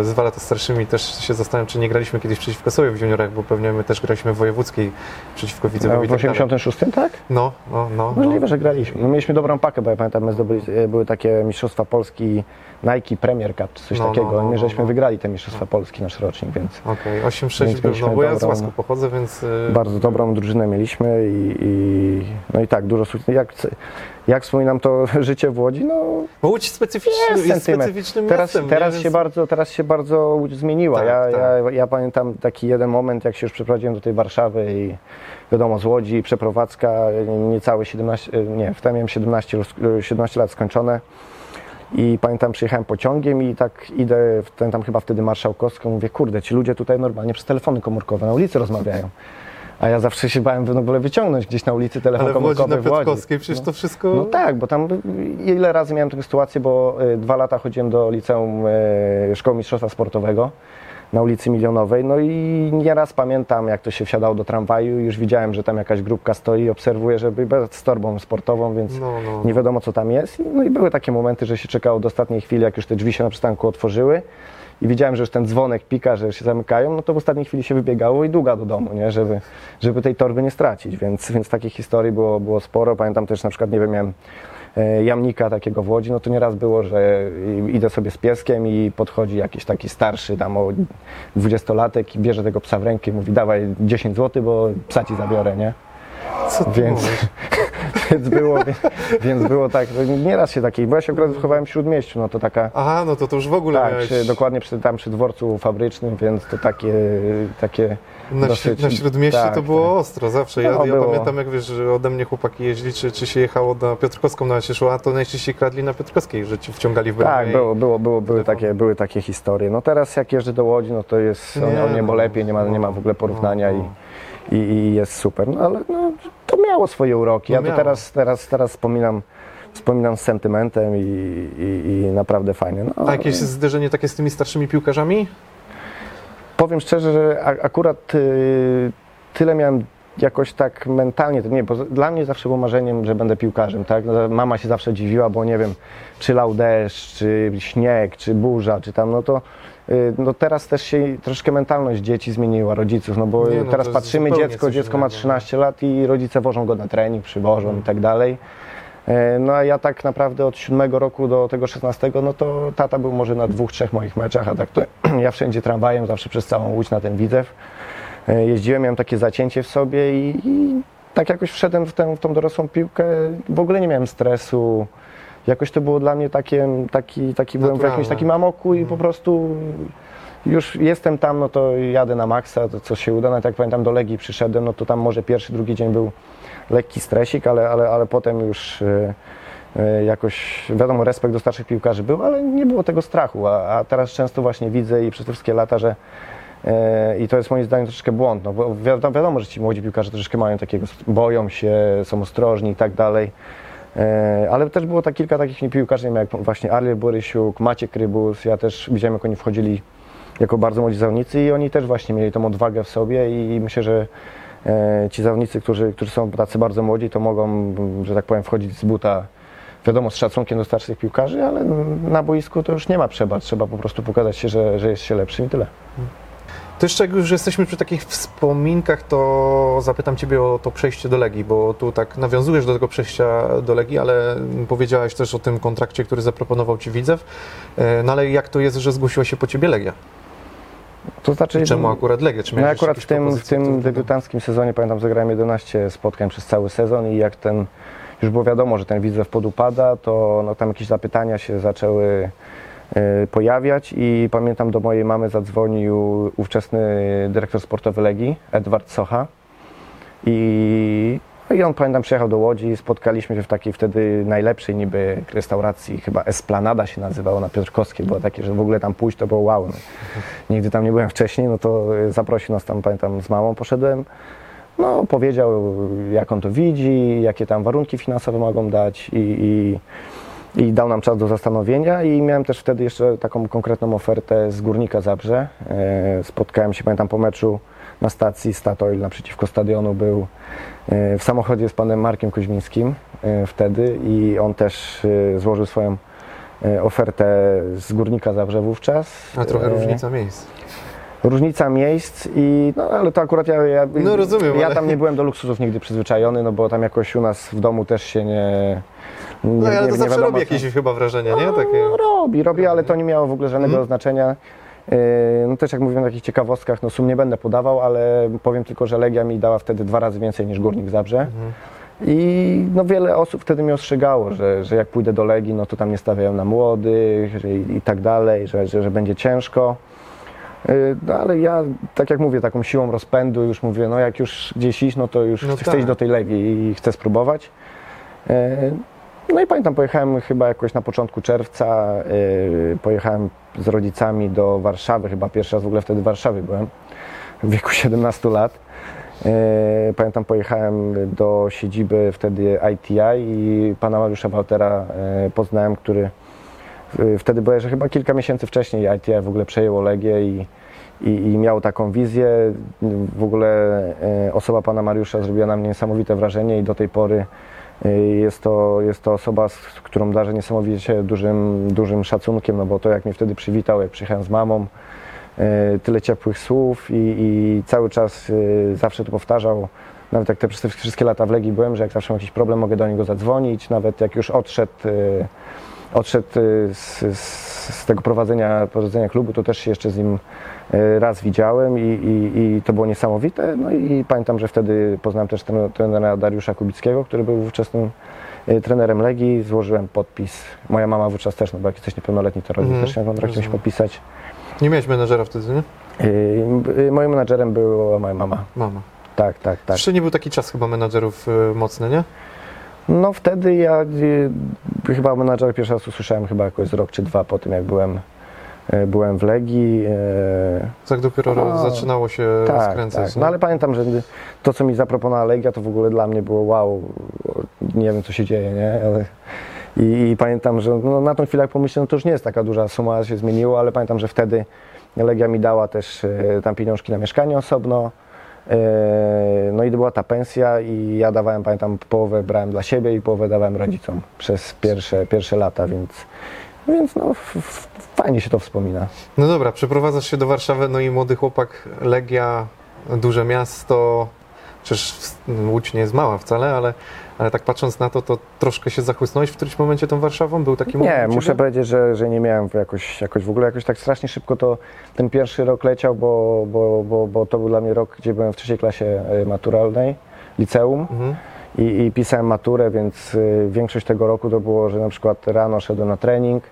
z dwa lata starszymi, też się zastanawiam, czy nie graliśmy kiedyś przeciwko sobie w juniorach, bo pewnie my też graliśmy w wojewódzkiej przeciwko No, Widzewowi. w i tak dalej. 86, tak? No, no, no. Możliwe, no. że graliśmy. No, mieliśmy dobrą pakę, bo ja pamiętam, my zdobyli, e, były takie Mistrzostwa Polski Nike Premier Cup czy coś No, no, takiego. no, I my no, żeśmy no. wygrali te Mistrzostwa Polski, nasz rocznik, więc Okej, 8-6 Więc był, no bo ja z Łasku pochodzę, więc... e, bardzo dobrą drużynę mieliśmy i, i no i tak, dużo sukcesów. Jak, jak wspominam to życie w Łodzi, no Bo Łódź specyficzny, Jest jest, specyficznym teraz, miastem. nie? teraz, Więc- się bardzo, teraz się bardzo Łódź zmieniła. Tak, ja, tak. Ja, ja pamiętam taki jeden moment, jak się już przeprowadziłem do tej Warszawy i wiadomo, z Łodzi, przeprowadzka, niecałe 17, nie, wtedy miałem 17, roz- 17 lat skończone. I pamiętam, przyjechałem pociągiem i tak idę, w ten, tam chyba wtedy marszałkowską, mówię, kurde, ci ludzie tutaj normalnie przez telefony komórkowe na ulicy rozmawiają. A ja zawsze się bałem w ogóle wyciągnąć gdzieś na ulicy telefon Ale w Łodzi komórkowy na w Łodzi. Piotrkowskiej przecież to wszystko... No tak, bo tam ile razy miałem taką sytuację, bo y, dwa lata chodziłem do liceum y, Szkoły Mistrzostwa Sportowego na ulicy Milionowej, no i nieraz pamiętam, jak to się wsiadało do tramwaju już widziałem, że tam jakaś grupka stoi i obserwuję, żeby bez z torbą sportową, więc No, no. nie wiadomo, co tam jest. No i były takie momenty, że się czekało do ostatniej chwili, jak już te drzwi się na przystanku otworzyły i widziałem, że już ten dzwonek pika, że się zamykają, no to w ostatniej chwili się wybiegało i długa do domu, nie? Żeby, żeby tej torby nie stracić, więc, więc takich historii było, było sporo. Pamiętam też na przykład, nie wiem, miałem e, jamnika takiego w Łodzi, no to nieraz było, że idę sobie z pieskiem i podchodzi jakiś taki starszy tam o 20-latek i bierze tego psa w rękę i mówi dawaj 10 zł, bo psa ci zabiorę, nie? Co Więc, więc, było, więc było tak, no nieraz się takiej, bo ja się akurat wychowałem w Śródmieściu, no to taka, Aha, no to to już w ogóle tak, miałeś... dokładnie przy, tam przy dworcu fabrycznym, więc to takie, takie Na, dosyć- na Śródmieście tak, to było tak. ostro zawsze. Ja, No, ja pamiętam, jak wiesz, że ode mnie chłopaki jeździli, czy, czy się jechało na Piotrkowską, nawet się szło, a to najczęściej kradli na Piotrkowskiej, że ci wciągali w bramę. Tak, było, było, było, były, takie, były takie historie. No teraz jak jeżdżę do Łodzi, no to jest o, Nie, o niebo no, lepiej, nie ma, nie ma w ogóle porównania no, i, i, i jest super. No ale no, to miało swoje uroki. No Ja to teraz, teraz, teraz wspominam, wspominam z sentymentem i, i, i naprawdę fajnie. No, A jakieś zderzenie takie z tymi starszymi piłkarzami? Powiem szczerze, że akurat y, tyle miałem jakoś tak mentalnie, to nie, bo dla mnie zawsze było marzeniem, że będę piłkarzem, tak? No, mama się zawsze dziwiła, bo nie wiem, czy lał deszcz, czy śnieg, czy burza, czy tam, no to no teraz też się troszkę mentalność dzieci zmieniła, rodziców, no bo Nie, no teraz patrzymy, dziecko, dziecko ma innego, no. 13 lat i rodzice wożą go na trening, przywożą i tak dalej. E, No a ja tak naprawdę od siódmego roku do tego 16, no to tata był może na dwóch, trzech moich meczach, a tak to ja wszędzie tramwajem, zawsze przez całą Łódź na ten Widzew. E, Jeździłem, miałem takie zacięcie w sobie i, i tak jakoś wszedłem w, tę, w tą dorosłą piłkę. W ogóle nie miałem stresu. Jakoś to było dla mnie takie, taki, taki byłem w jakimś takim amoku i po prostu już jestem tam, no to jadę na maksa, to co się uda. Nawet jak pamiętam do Legii przyszedłem, no to tam może pierwszy, drugi dzień był lekki stresik, ale, ale, ale potem już e, e, jakoś, wiadomo, respekt do starszych piłkarzy był, ale nie było tego strachu, a, a teraz często właśnie widzę i przez te wszystkie lata, że e, i to jest moim zdaniem troszeczkę błąd, no bo wiadomo, że ci młodzi piłkarze troszeczkę mają takiego, boją się, są ostrożni i tak dalej. E, Ale też było tak kilka takich piłkarzy, nie wiem, jak właśnie Ariel Borysiuk, Maciek Rybus, ja też widziałem, jak oni wchodzili jako bardzo młodzi zawodnicy i oni też właśnie mieli tą odwagę w sobie i myślę, że e, ci zawodnicy, którzy, którzy są tacy bardzo młodzi, to mogą, że tak powiem, wchodzić z buta, wiadomo, z szacunkiem do starszych piłkarzy, ale na boisku to już nie ma przebacz, trzeba po prostu pokazać się, że, że jest się lepszym i tyle. To jeszcze jak już jesteśmy przy takich wspominkach, to zapytam Ciebie o to przejście do Legii, bo tu tak nawiązujesz do tego przejścia do Legii, ale powiedziałeś też o tym kontrakcie, który zaproponował Ci Widzew. E, No ale jak to jest, że zgłosiła się po Ciebie Legia? To znaczy, Czemu akurat Legia? Czy No akurat w tym, w tym debiutanckim sezonie, pamiętam, zagrałem 11 spotkań przez cały sezon i jak ten, już było wiadomo, że ten Widzew podupada, to no, tam jakieś zapytania się zaczęły pojawiać i pamiętam do mojej mamy zadzwonił ówczesny dyrektor sportowy Legii, Edward Socha i, no i on pamiętam przyjechał do Łodzi, spotkaliśmy się w takiej wtedy najlepszej niby restauracji, chyba Esplanada się nazywało na Piotrkowskiej, było takie, że w ogóle tam pójść to było wow. No. Nigdy tam nie byłem wcześniej, no to e, zaprosił nas tam, pamiętam z mamą poszedłem, no powiedział jak on to widzi, jakie tam warunki finansowe mogą dać i, i i dał nam czas do zastanowienia i miałem też wtedy jeszcze taką konkretną ofertę z Górnika Zabrze. E, Spotkałem się, pamiętam, po meczu na stacji Statoil naprzeciwko stadionu był e, w samochodzie z panem Markiem Kuźmińskim e, wtedy i on też złożył swoją ofertę z Górnika Zabrze wówczas. A trochę różnica miejsc. Różnica miejsc i no ale to akurat ja, ja, No, rozumiem, ja ale- tam nie byłem do luksusów nigdy przyzwyczajony, no bo tam jakoś u nas w domu też się nie... nie No ale to nie zawsze robi jakieś chyba wrażenie, nie? Takie... no, robi, robi, ale to nie miało w ogóle żadnego Mhm. znaczenia. Yy, No też jak mówiłem o takich ciekawostkach, no sum nie będę podawał, ale powiem tylko, że Legia mi dała wtedy dwa razy więcej niż Górnik Zabrze. Mhm. I no wiele osób wtedy mnie ostrzegało, że, że jak pójdę do Legii, no to tam nie stawiają na młodych że i, i tak dalej, że, że, że będzie ciężko. Yy, No ale ja, tak jak mówię, taką siłą rozpędu już mówię, no jak już gdzieś iść, no to już No chcę tak. iść do tej Legii i chcę spróbować. No i pamiętam, pojechałem chyba jakoś na początku czerwca, yy, pojechałem z rodzicami do Warszawy, chyba pierwszy raz w ogóle wtedy w Warszawie byłem, w wieku 17 lat. Yy, Pamiętam, pojechałem do siedziby wtedy ITI i pana Mariusza Waltera yy, poznałem, który yy, wtedy było, że chyba kilka miesięcy wcześniej ITI w ogóle przejęło Legię i, i, i miał taką wizję. W ogóle yy, osoba pana Mariusza zrobiła na mnie niesamowite wrażenie i do tej pory jest to, jest to osoba, z którą darzę niesamowicie dużym, dużym szacunkiem, no bo to jak mnie wtedy przywitał, jak przyjechałem z mamą, e, tyle ciepłych słów i, i cały czas e, zawsze to powtarzał. Nawet jak te przez te wszystkie lata w Legii byłem, że jak zawsze mam jakiś problem, mogę do niego zadzwonić. Nawet jak już odszedł, e, odszedł e, z, z, tego prowadzenia, prowadzenia klubu, to też się jeszcze z nim e, raz widziałem i, i, i to było niesamowite. No i pamiętam, że wtedy poznałem też trenera Dariusza Kubickiego, który był ówczesnym e, trenerem Legii. Złożyłem podpis. Moja mama wówczas też, no bo jak jesteś niepełnoletni, to rodzic Mhm, też na kontrakcie musi rozumiem. podpisać. Nie miałeś menedżera wtedy, nie? Yy, Moim menadżerem była moja mama. Mama. Tak, tak, tak. Jeszcze nie był taki czas chyba menadżerów y, mocny, nie? No wtedy ja yy, chyba o menadżerze pierwszy raz usłyszałem chyba jakoś rok czy dwa po tym, jak byłem, yy, byłem w Legii. yy, Tak dopiero No, zaczynało się Tak, rozkręcać. tak. nie? No ale pamiętam, że to, co mi zaproponowała Legia, to w ogóle dla mnie było wow, nie wiem, co się dzieje, nie? Ale... I, I pamiętam, że no, na tą chwilę jak pomyślałem, no to już nie jest taka duża suma, się zmieniło, ale pamiętam, że wtedy Legia mi dała też e, tam pieniążki na mieszkanie osobno. E, No i to była ta pensja i ja dawałem, pamiętam, połowę brałem dla siebie i połowę dawałem rodzicom przez pierwsze, pierwsze lata, więc, więc no, fajnie się to wspomina. No dobra, przeprowadzasz się do Warszawy, no i młody chłopak, Legia, duże miasto, przecież Łódź nie jest mała wcale, ale, ale tak patrząc na to, to troszkę się zachłysnąłeś w którymś momencie tą Warszawą? Był taki moment? Nie, muszę powiedzieć, że, że nie miałem jakoś, jakoś w ogóle jakoś tak strasznie szybko to ten pierwszy rok leciał, bo, bo, bo, bo to był dla mnie rok, gdzie byłem w trzeciej klasie e, maturalnej, liceum Mhm. i, i pisałem maturę, więc y, większość tego roku to było, że na przykład rano szedłem na trening.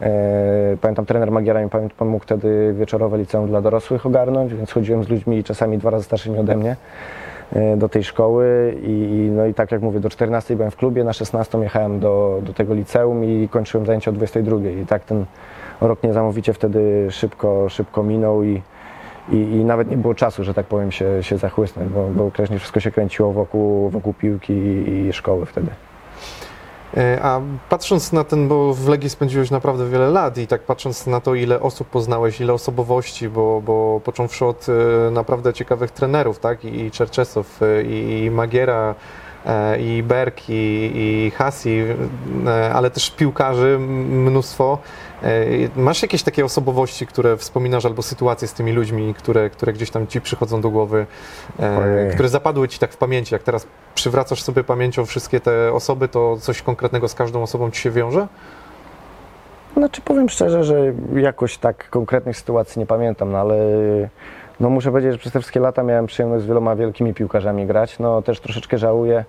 E, Pamiętam, trener Magiera mi pomógł wtedy wieczorowe liceum dla dorosłych ogarnąć, więc chodziłem z ludźmi czasami dwa razy starszymi ode mnie e, do tej szkoły i, no i tak jak mówię, do 14 byłem w klubie, na 16 jechałem do, do tego liceum i kończyłem zajęcia o 22 i tak ten rok niesamowicie wtedy szybko, szybko minął i, i, i nawet nie było czasu, że tak powiem, się, się zachłysnąć, bo, bo wszystko się kręciło wokół, wokół piłki i, i szkoły wtedy. E, A patrząc na ten, bo w Legii spędziłeś naprawdę wiele lat i tak patrząc na to, ile osób poznałeś, ile osobowości, bo, bo począwszy od e, naprawdę ciekawych trenerów, tak, i, Czerczesow, e, i, Magiera, i Berg, i, i Hasi, e, ale też piłkarzy mnóstwo. E, Masz jakieś takie osobowości, które wspominasz, albo sytuacje z tymi ludźmi, które, które gdzieś tam ci przychodzą do głowy, e, Ojej. które zapadły ci tak w pamięci? Jak teraz przywracasz sobie pamięcią wszystkie te osoby, to coś konkretnego z każdą osobą ci się wiąże? Znaczy powiem szczerze, że jakoś tak konkretnych sytuacji nie pamiętam, no ale no muszę powiedzieć, że przez te wszystkie lata miałem przyjemność z wieloma wielkimi piłkarzami grać. No też troszeczkę żałuję,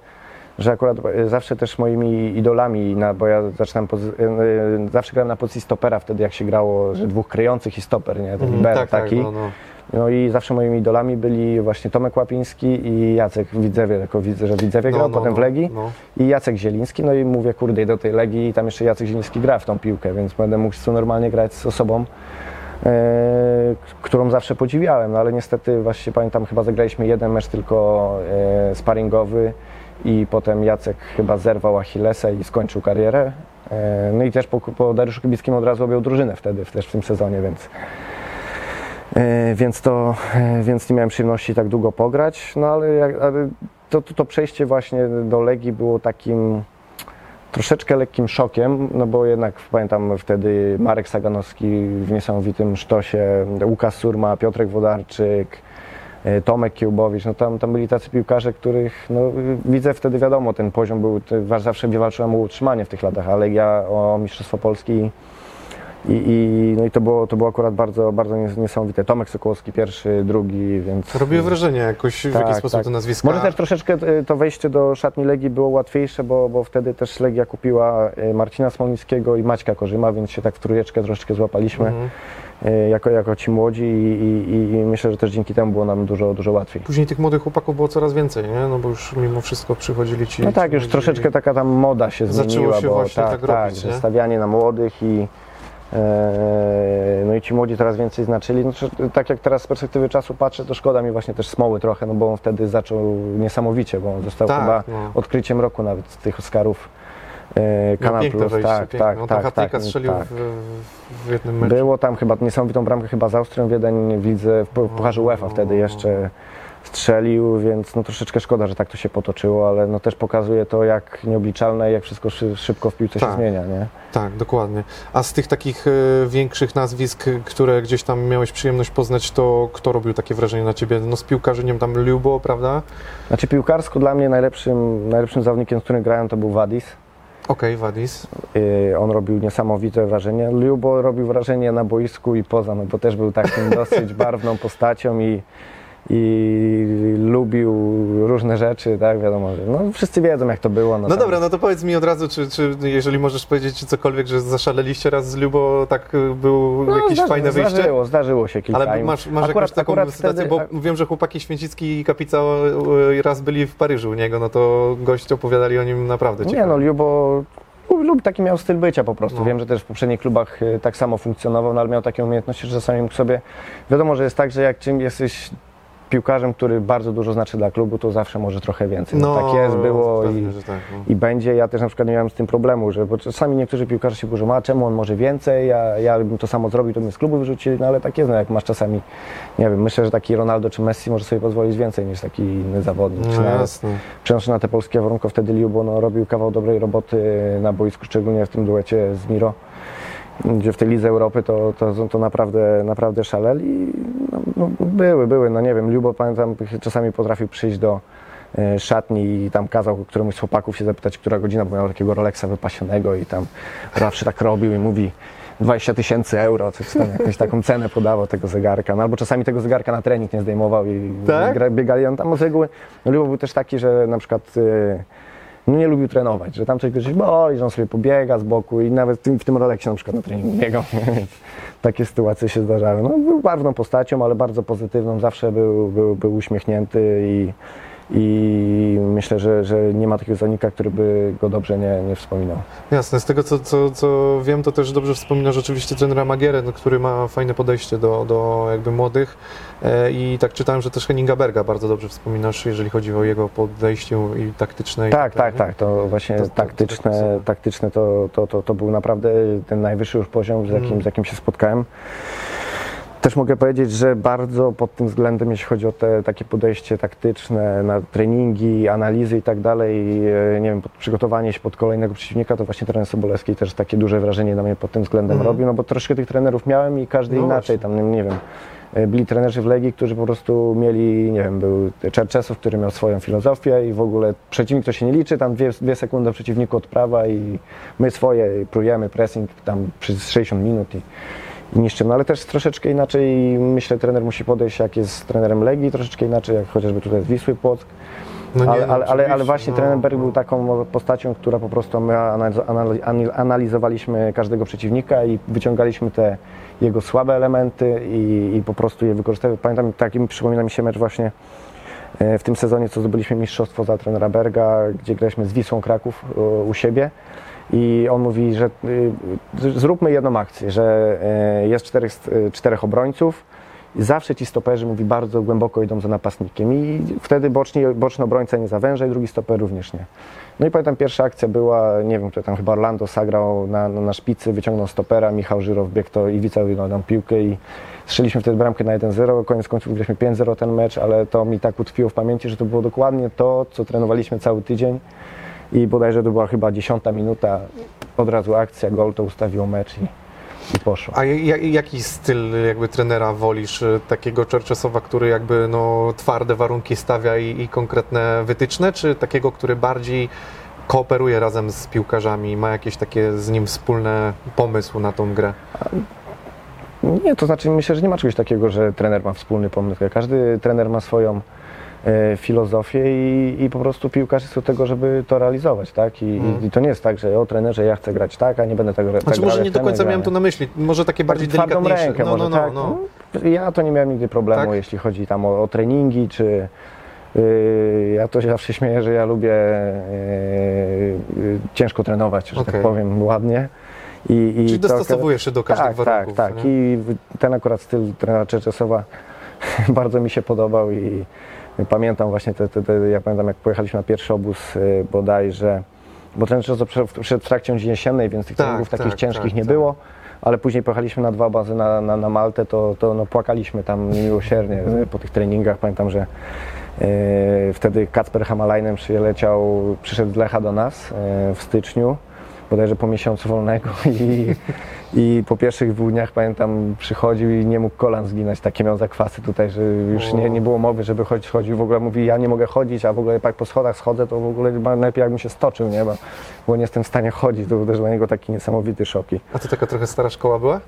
że akurat e, zawsze też moimi idolami, bo ja zaczynam, e, e, zawsze grałem na pozycji stopera wtedy, jak się grało, że dwóch kryjących i stoper, nie? Ten libero tak, tak, taki. no, no. No i zawsze moimi idolami byli właśnie Tomek Łapiński i Jacek Widzewie, jako widzę, że Widzewie No, grał, no, potem w no, Legii no. i Jacek Zieliński, no i mówię, kurde, do tej Legii i tam jeszcze Jacek Zieliński gra w tą piłkę, więc będę mógł tu normalnie grać z osobą, którą zawsze podziwiałem, no ale niestety właśnie pamiętam, chyba zagraliśmy jeden mecz tylko e, sparingowy i potem Jacek chyba zerwał Achillesa i skończył karierę. E, no i też po, po Dariuszu Kibickim od razu objął drużynę wtedy, też w tym sezonie, więc E, Więc to, e, więc nie miałem przyjemności tak długo pograć, no ale, ale to, to, to przejście właśnie do Legii było takim troszeczkę lekkim szokiem, no bo jednak pamiętam wtedy Marek Saganowski w niesamowitym sztosie, Łukasz Surma, Piotrek Wodarczyk, e, Tomek Kiełbowicz, no tam, tam byli tacy piłkarze, których no, widzę wtedy wiadomo, ten poziom był, zawsze walczyłem o utrzymanie w tych latach, ale ja o Mistrzostwo Polski i, i, no i to było, to było akurat bardzo, bardzo nies- niesamowite. Tomek Sokołowski pierwszy, drugi, więc... Robiło wrażenie jakoś, w Tak, jaki sposób tak. to nazwiska. Może też troszeczkę e, to wejście do szatni Legii było łatwiejsze, bo, bo wtedy też Legia kupiła e, Marcina Smolnickiego i Maćka Korzyma, więc się tak w trójeczkę troszeczkę złapaliśmy Mhm. e, jako, jako ci młodzi i, i, i myślę, że też dzięki temu było nam dużo, dużo łatwiej. Później tych młodych chłopaków było coraz więcej, nie? No bo już mimo wszystko przychodzili ci... No tak, ci już troszeczkę taka tam moda się Zaczęło zmieniła, się bo właśnie tak, tak tak, robić, nie? stawianie na młodych i no i ci młodzi coraz więcej znaczyli. No, tak jak teraz z perspektywy czasu patrzę, to szkoda mi właśnie też Smoły trochę, no bo on wtedy zaczął niesamowicie, bo on został Tak, chyba no. odkryciem roku nawet z tych Oscarów. Kanal piękne Plus, wejście, tak, piękne. tak, tam tak, tak, strzelił tak. w, w jednym meczu. Było tam chyba niesamowitą bramkę chyba z Austrią Wiedeń w lidze, w Pu- Pucharze UEFA wtedy jeszcze strzelił, więc no troszeczkę szkoda, że tak to się potoczyło, ale no też pokazuje to, jak nieobliczalne, jak wszystko szy- szybko w piłce Tak. się zmienia, nie? Tak, dokładnie. A z tych takich e, większych nazwisk, które gdzieś tam miałeś przyjemność poznać, to kto robił takie wrażenie na ciebie? No z piłkarzy, nie wiem, tam Lubo, prawda? Znaczy piłkarsko dla mnie najlepszym, najlepszym zawodnikiem, z którym grałem to był Wadis. Okej, Wadis. Yy, on robił niesamowite wrażenie. Lubo robił wrażenie na boisku i poza, no bo też był takim dosyć barwną postacią i, i lubił różne rzeczy, tak, wiadomo, że no wszyscy wiedzą jak to było. No tam- dobra, no to powiedz mi od razu, czy, czy jeżeli możesz powiedzieć cokolwiek, że zaszaleliście raz z Lubo, tak e, był No, jakieś zdarzy- fajne wyjście? Zdarzyło, zdarzyło się kilka. Ale masz, masz Akurat- jakąś taką akurat sytuację, wtedy- bo wiem, że chłopaki Święcicki i Kapica e, raz byli w Paryżu u niego, no to goście opowiadali o nim naprawdę Nie ciekawie. no, Lubo lub taki miał styl bycia po prostu. No. Wiem, że też w poprzednich klubach y, tak samo funkcjonował, no, ale miał takie umiejętności, że czasami mógł sobie... Wiadomo, że jest tak, że jak czym jesteś piłkarzem, który bardzo dużo znaczy dla klubu, to zawsze może trochę więcej. No, tak jest, było i, pewnie, tak, no. i będzie. Ja też na przykład nie miałem z tym problemu, że bo czasami niektórzy piłkarze się burzą, a czemu on może więcej, ja, ja bym to samo zrobił, to mnie z klubu wyrzucili, no ale tak jest, no, jak masz czasami, nie wiem, myślę, że taki Ronaldo czy Messi może sobie pozwolić więcej niż taki inny zawodnik. No jasne. Przenoszę na te polskie warunki, wtedy Liubo no, robił kawał dobrej roboty na boisku, szczególnie w tym duecie z Miro, gdzie w tej Lidze Europy to, to, to naprawdę, naprawdę szaleli. No, no, były, były, no nie wiem, Liubo pamiętam, czasami potrafił przyjść do e, szatni i tam kazał któremuś z chłopaków się zapytać, która godzina, bo miał takiego Rolexa wypasionego i tam zawsze tak robił i mówi 20 tysięcy euro, coś tam, jakąś taką cenę podawał tego zegarka, no albo czasami tego zegarka na trening nie zdejmował i Tak? biegali, on tam z reguły, no Liubo był też taki, że na przykład e, no nie lubił trenować, że tam coś go gdzieś boli, że on sobie pobiega z boku i nawet w tym, Rolexie na przykład na treningu biegał, więc takie sytuacje się zdarzały. No, był barwną postacią, ale bardzo pozytywną, zawsze był, był, był uśmiechnięty i, i myślę, że, że nie ma takiego zawodnika, który by go dobrze nie, nie wspominał. Jasne, z tego co, co, co wiem, to też dobrze wspominasz rzeczywiście trenera Magierę, który ma fajne podejście do, do jakby młodych e, i tak czytałem, że też Henninga Berga bardzo dobrze wspominasz, jeżeli chodzi o jego podejście i taktyczne. i Tak, dalej, tak, tak. To właśnie To- to- to taktyczne, tak samo. taktyczne to, to, to, to był naprawdę ten najwyższy już poziom, z jakim, Mm. z jakim się spotkałem. Też mogę powiedzieć, że bardzo pod tym względem, jeśli chodzi o te takie podejście taktyczne na treningi, analizy i tak dalej, e, nie wiem, przygotowanie się pod kolejnego przeciwnika, to właśnie trener Sobolewski też takie duże wrażenie na mnie pod tym względem Mhm. robił, no bo troszkę tych trenerów miałem i każdy No inaczej, tam nie, wiem. e, Byli trenerzy w Legii, którzy po prostu mieli, nie wiem, był Czerczesow, który miał swoją filozofię i w ogóle przeciwnik to się nie liczy, tam dwie, dwie sekundy do przeciwniku odprawa i my swoje prujemy, pressing tam przez 60 minut i, i niszczymy. No ale też troszeczkę inaczej myślę trener musi podejść jak jest trenerem Legii, troszeczkę inaczej jak chociażby tutaj z Wisły Płock. No nie, ale, no ale, ale, ale właśnie no. trener Berg był taką postacią, która po prostu my analiz- analiz- analizowaliśmy każdego przeciwnika i wyciągaliśmy te jego słabe elementy i, i po prostu je wykorzystywaliśmy. Pamiętam, takim przypomina mi się mecz właśnie e, w tym sezonie, co zdobyliśmy mistrzostwo za trenera Berga, gdzie graliśmy z Wisłą Kraków e, u siebie. I on mówi, że y, zróbmy jedną akcję, że e, jest czterech, e, czterech obrońców, i zawsze ci stoperzy, mówi, bardzo głęboko idą za napastnikiem i wtedy boczni, boczny obrońca nie zawęża i drugi stoper również nie. No i pamiętam pierwsza akcja była, nie wiem, to tam chyba Orlando zagrał na, na, na szpicy, wyciągnął stopera, Michał Żyrow biegł to Iwica wygrał tam piłkę i strzeliśmy wtedy bramkę na 1-0, koniec końców graliśmy 5-0 ten mecz, ale to mi tak utkwiło w pamięci, że to było dokładnie to, co trenowaliśmy cały tydzień i bodajże to była chyba dziesiąta minuta, od razu akcja, gol to ustawiło mecz i, i poszło. A ja- jaki styl jakby trenera wolisz? Y, Takiego Czerczesowa, który jakby no, twarde warunki stawia i, i konkretne wytyczne, czy takiego, który bardziej kooperuje razem z piłkarzami, ma jakieś takie z nim wspólne pomysł na tą grę? Nie, to znaczy myślę, że nie ma czegoś takiego, że trener ma wspólny pomysł. Każdy trener ma swoją filozofię i, i po prostu piłkarz jest do tego, żeby to realizować, tak? I, Mm. i to nie jest tak, że o trenerze ja chcę grać tak, a nie będę tego tak Znaczy grał, może nie do końca miałem to na myśli, może takie bardziej twardą delikatniejsze. rękę no, może, no, no, tak. no. No, Ja to nie miałem nigdy problemu, Tak? jeśli chodzi tam o, o treningi, czy yy, ja to się zawsze śmieję, że ja lubię yy, yy, ciężko trenować, że Okej. tak powiem ładnie. I, i Czyli to- dostosowujesz się do każdych tak, warunków. Tak, tak. nie? I ten akurat styl trenera Czerczesowa bardzo mi się podobał i pamiętam właśnie, te, te, te, ja pamiętam jak pojechaliśmy na pierwszy obóz y, bodajże, bo Czerczesow przyszedł przed w trakcie jesiennej, więc tych Tak, treningów takich tak, ciężkich tak, nie tak. było. Ale później pojechaliśmy na dwa bazy na, na, na Maltę, to, to no, płakaliśmy tam niemiłosiernie po tych treningach. Pamiętam, że y, wtedy Kacper Hamalajnem przyleciał, przyszedł z Lecha do nas y, w styczniu bodajże po miesiącu wolnego i, i po pierwszych dwóch dniach pamiętam przychodził i nie mógł kolan zginąć, takie miał zakwasy tutaj, że już nie, nie było mowy, żeby chodzić, chodził, w ogóle mówi ja nie mogę chodzić, a w ogóle jak po schodach schodzę, to w ogóle chyba lepiej jakbym się stoczył, nie, bo, bo nie jestem w stanie chodzić, to był też dla niego taki niesamowity szok. I, A to taka trochę stara szkoła była?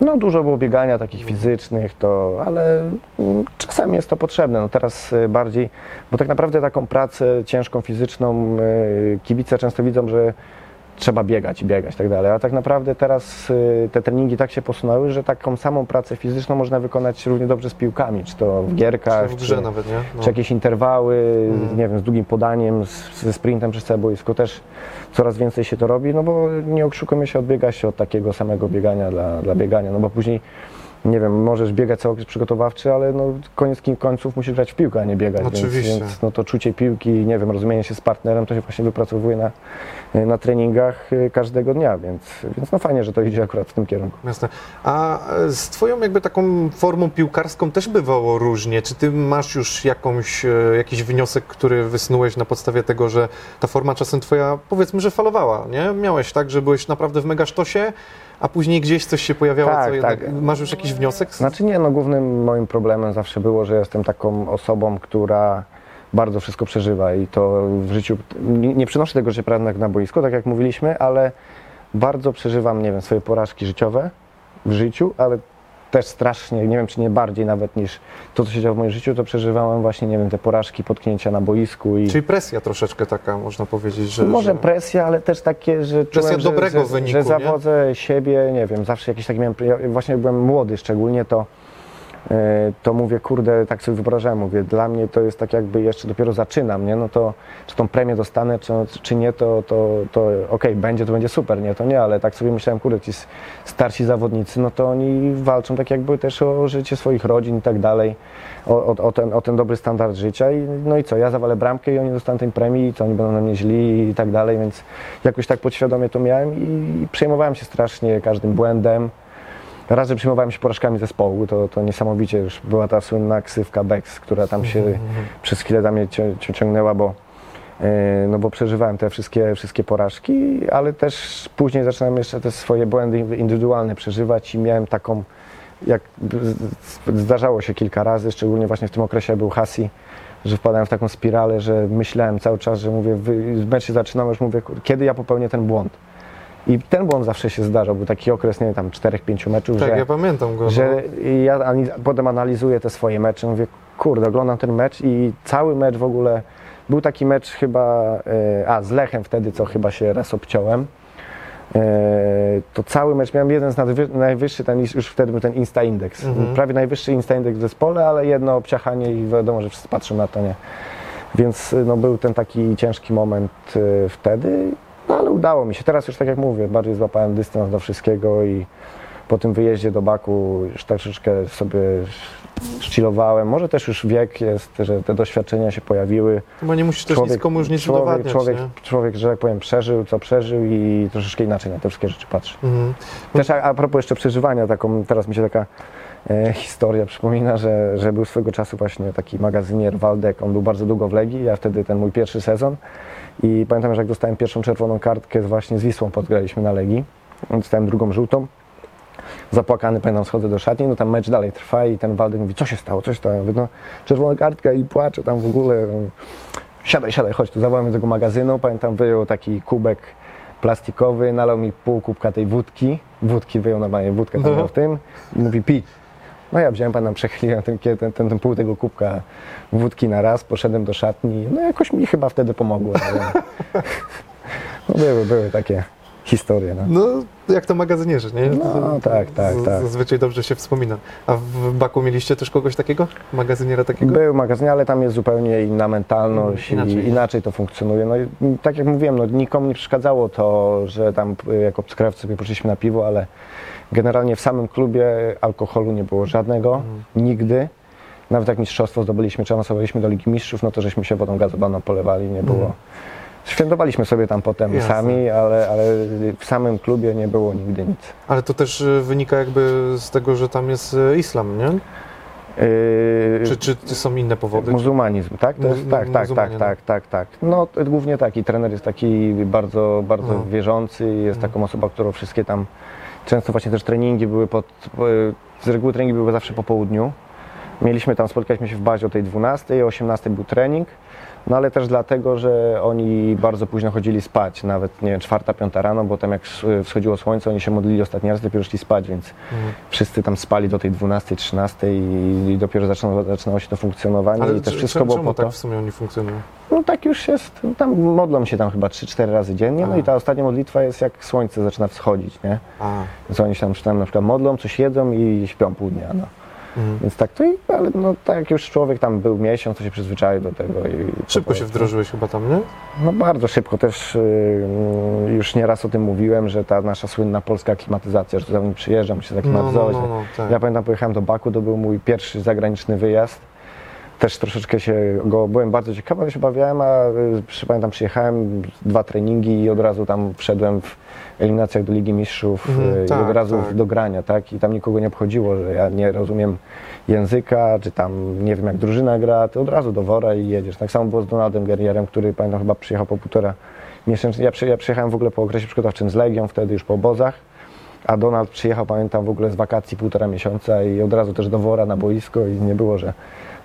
no dużo było biegania takich fizycznych, to, ale mm, czasami jest to potrzebne. No teraz y, bardziej, bo tak naprawdę taką pracę ciężką, fizyczną y, kibice często widzą, że trzeba biegać i biegać tak dalej. A tak naprawdę teraz y, te treningi tak się posunęły, że taką samą pracę fizyczną można wykonać równie dobrze z piłkami, czy to w Czy gierkach, w grze czy, nawet, nie? No. czy jakieś interwały, Mhm. nie wiem, z długim podaniem, z, ze sprintem przez całe boisko też coraz więcej się to robi, no bo nie oszukujmy się, odbiega się od takiego samego biegania dla, dla biegania, no bo później nie wiem, możesz biegać cały okres przygotowawczy, ale no koniec końców musisz grać w piłkę, a nie biegać, więc, Oczywiście. więc no to czucie piłki, nie wiem, rozumienie się z partnerem to się właśnie wypracowuje na, na treningach y, każdego dnia, więc, więc no fajnie, że to idzie akurat w tym kierunku. Jasne. A e, z Twoją jakby taką formą piłkarską też bywało różnie. Czy Ty masz już jakąś, e, jakiś wniosek, który wysnułeś na podstawie tego, że ta forma czasem Twoja, powiedzmy, że falowała, nie? Miałeś tak, że byłeś naprawdę w mega sztosie, a później gdzieś coś się pojawiało, Tak, co jednak... tak. Masz już jakiś wniosek? Znaczy nie, no głównym moim problemem zawsze było, że jestem taką osobą, która bardzo wszystko przeżywa i to w życiu, nie, nie przynoszę tego życia prawda, na boisko, tak jak mówiliśmy, ale bardzo przeżywam, nie wiem, swoje porażki życiowe w życiu, ale też strasznie, nie wiem czy nie bardziej nawet niż to, co się działo w moim życiu, to przeżywałem właśnie, nie wiem, te porażki, potknięcia na boisku i... Czyli presja troszeczkę taka, można powiedzieć, że... Może że... presja, ale też takie, że Presja czułem, dobrego że, wyniku, że nie? zawodzę siebie, nie wiem, zawsze jakieś takie miałem, ja właśnie jak byłem młody szczególnie, to, to mówię, kurde, tak sobie wyobrażałem, mówię, dla mnie to jest tak jakby jeszcze dopiero zaczynam, nie, no to czy tą premię dostanę, czy, czy nie, to, to, to okej, będzie, to będzie super, nie, to nie, ale tak sobie myślałem, kurde, ci starsi zawodnicy, no to oni walczą tak jakby też o życie swoich rodzin i tak dalej, o, o, o, ten, o ten dobry standard życia i no i co, ja zawalę bramkę i oni dostaną tej premii, to oni będą na mnie źli i tak dalej, więc jakoś tak podświadomie to miałem i przejmowałem się strasznie każdym błędem. Raz, że przejmowałem się porażkami zespołu, to, to niesamowicie już była ta słynna ksywka Bex, która tam się przez chwilę tam mnie cią- cią- ciągnęła, bo, yy, no bo przeżywałem te wszystkie, wszystkie porażki, ale też później zaczynałem jeszcze te swoje błędy indywidualne przeżywać i miałem taką, jak zdarzało się kilka razy, szczególnie właśnie w tym okresie był Hasi, że wpadałem w taką spiralę, że myślałem cały czas, że mówię, mecz się zaczynał, już mówię, kiedy ja popełnię ten błąd. I ten błąd zawsze się zdarzał, był taki okres, nie wiem, tam 4-5 meczów, Tak, że, ja pamiętam go. no. że ja ani- potem analizuję te swoje mecze, mówię, kurde, oglądam ten mecz i cały mecz w ogóle Był taki mecz chyba, e, a z Lechem wtedy, co chyba się raz obciąłem. E, To cały mecz miałem jeden z najwyższy, ten, już wtedy był ten Insta Index. Mhm. Prawie najwyższy Insta Index w zespole, ale jedno obciachanie i wiadomo, że wszyscy patrzą na to, nie? Więc no, był ten taki ciężki moment y, wtedy, no ale udało mi się. Teraz już tak jak mówię, bardziej złapałem dystans do wszystkiego i po tym wyjeździe do Baku już troszeczkę sobie chillowałem. Może też już wiek jest, że te doświadczenia się pojawiły. Chyba nie musisz też nic komu już nic człowiek, udowadniać, człowiek, nie? człowiek, że tak powiem, przeżył, co przeżył i troszeczkę inaczej na te wszystkie rzeczy patrzy. Mhm. Też a, a propos jeszcze przeżywania, taką, teraz mi się taka e, historia przypomina, że, że był swego czasu właśnie taki magazynier Waldek, on był bardzo długo w Legii, ja wtedy ten mój pierwszy sezon i pamiętam, że jak dostałem pierwszą czerwoną kartkę właśnie z Wisłą podgraliśmy na Legii, dostałem drugą żółtą, zapłakany, pamiętam, schodzę do szatni, no tam mecz dalej trwa i ten Waldek mówi, co się stało, co się stało, ja mówię, no czerwona kartka i płaczę tam w ogóle, siadaj, siadaj, chodź tu, zawołałem do tego magazynu, pamiętam, wyjął taki kubek plastikowy, nalał mi pół kubka tej wódki, wódki wyjął normalnie, wódkę tam w tym. Mówi pij. No ja wziąłem pamiętam, przechyliłem ten, ten, ten, ten pół tego kubka wódki na raz, poszedłem do szatni, no jakoś mi chyba wtedy pomogło. wiem. No były, były takie historie. No. No, jak to magazynierzy, nie? No, tak, tak, Z- tak. Zazwyczaj dobrze się wspomina. A w Baku mieliście też kogoś takiego? Magazyniera takiego? Był magazyn, ale tam jest zupełnie inna mentalność Inaczej. i inaczej to funkcjonuje. No i tak jak mówiłem, no, nikomu nie przeszkadzało to, że tam y, jako obcokrajowcy sobie poszliśmy na piwo, ale generalnie w samym klubie alkoholu nie było żadnego, Mhm. nigdy. Nawet jak mistrzostwo zdobyliśmy, czy awansowaliśmy do Ligi Mistrzów, no to żeśmy się wodą gazowaną polewali, nie było. Mhm. Świętowaliśmy sobie tam potem Jasne. sami, ale, ale w samym klubie nie było nigdy nic. Ale to też y, wynika jakby z tego, że tam jest y, islam, nie? Yy, Czy, czy są inne powody? Muzułmanizm, tak? Jest, tak, tak, tak, muzułmanie, tak, tak, tak. No głównie taki trener jest taki bardzo, bardzo No. wierzący, jest taką osobą, którą wszystkie tam, często właśnie też treningi były pod, z reguły treningi były zawsze po południu. Mieliśmy tam, spotkaliśmy się w bazie o tej 12, o 18 był trening, no ale też dlatego, że oni bardzo późno chodzili spać, nawet nie wiem, czwarta, piąta rano, bo tam jak wschodziło słońce, oni się modlili ostatni raz, dopiero szli spać, więc Mhm. wszyscy tam spali do tej 12, 13 i, dopiero zaczynało, zaczynało się to funkcjonowanie Ale i też wszystko było po to. tak w sumie oni funkcjonują? No tak już jest, tam modlą się tam chyba 3-4 razy dziennie, no A. i ta ostatnia modlitwa jest jak słońce zaczyna wschodzić, nie? A, Więc oni się tam, tam na przykład modlą, coś jedzą i śpią pół dnia, no. mhm. Więc tak to i, ale no tak jak już człowiek tam był miesiąc, to się przyzwyczaił do tego i... Szybko się wdrożyłeś chyba tam, nie? No bardzo szybko też yy, już nieraz o tym mówiłem, że ta nasza słynna polska klimatyzacja, że tam przyjeżdża, musi się No, no, zaklimatyzować. no, no tak. Ja pamiętam, pojechałem do Baku, to był mój pierwszy zagraniczny wyjazd. Też troszeczkę się go byłem bardzo ciekawy, ale się bawiałem, a y, pamiętam, przyjechałem, dwa treningi i od razu tam wszedłem w eliminacjach do Ligi Mistrzów y, i tak, od razu tak. do grania, tak? I tam nikogo nie obchodziło, że ja nie rozumiem języka, czy tam nie wiem jak drużyna gra, to od razu do wora i jedziesz. Tak samo było z Donaldem Guerrierem, który pamiętam chyba przyjechał po półtora miesiąca. Ja, przy, ja przyjechałem w ogóle po okresie przygotowczym z Legią, wtedy już po obozach. A Donald przyjechał, pamiętam, w ogóle z wakacji półtora miesiąca i od razu też do wora na boisko i nie było, że,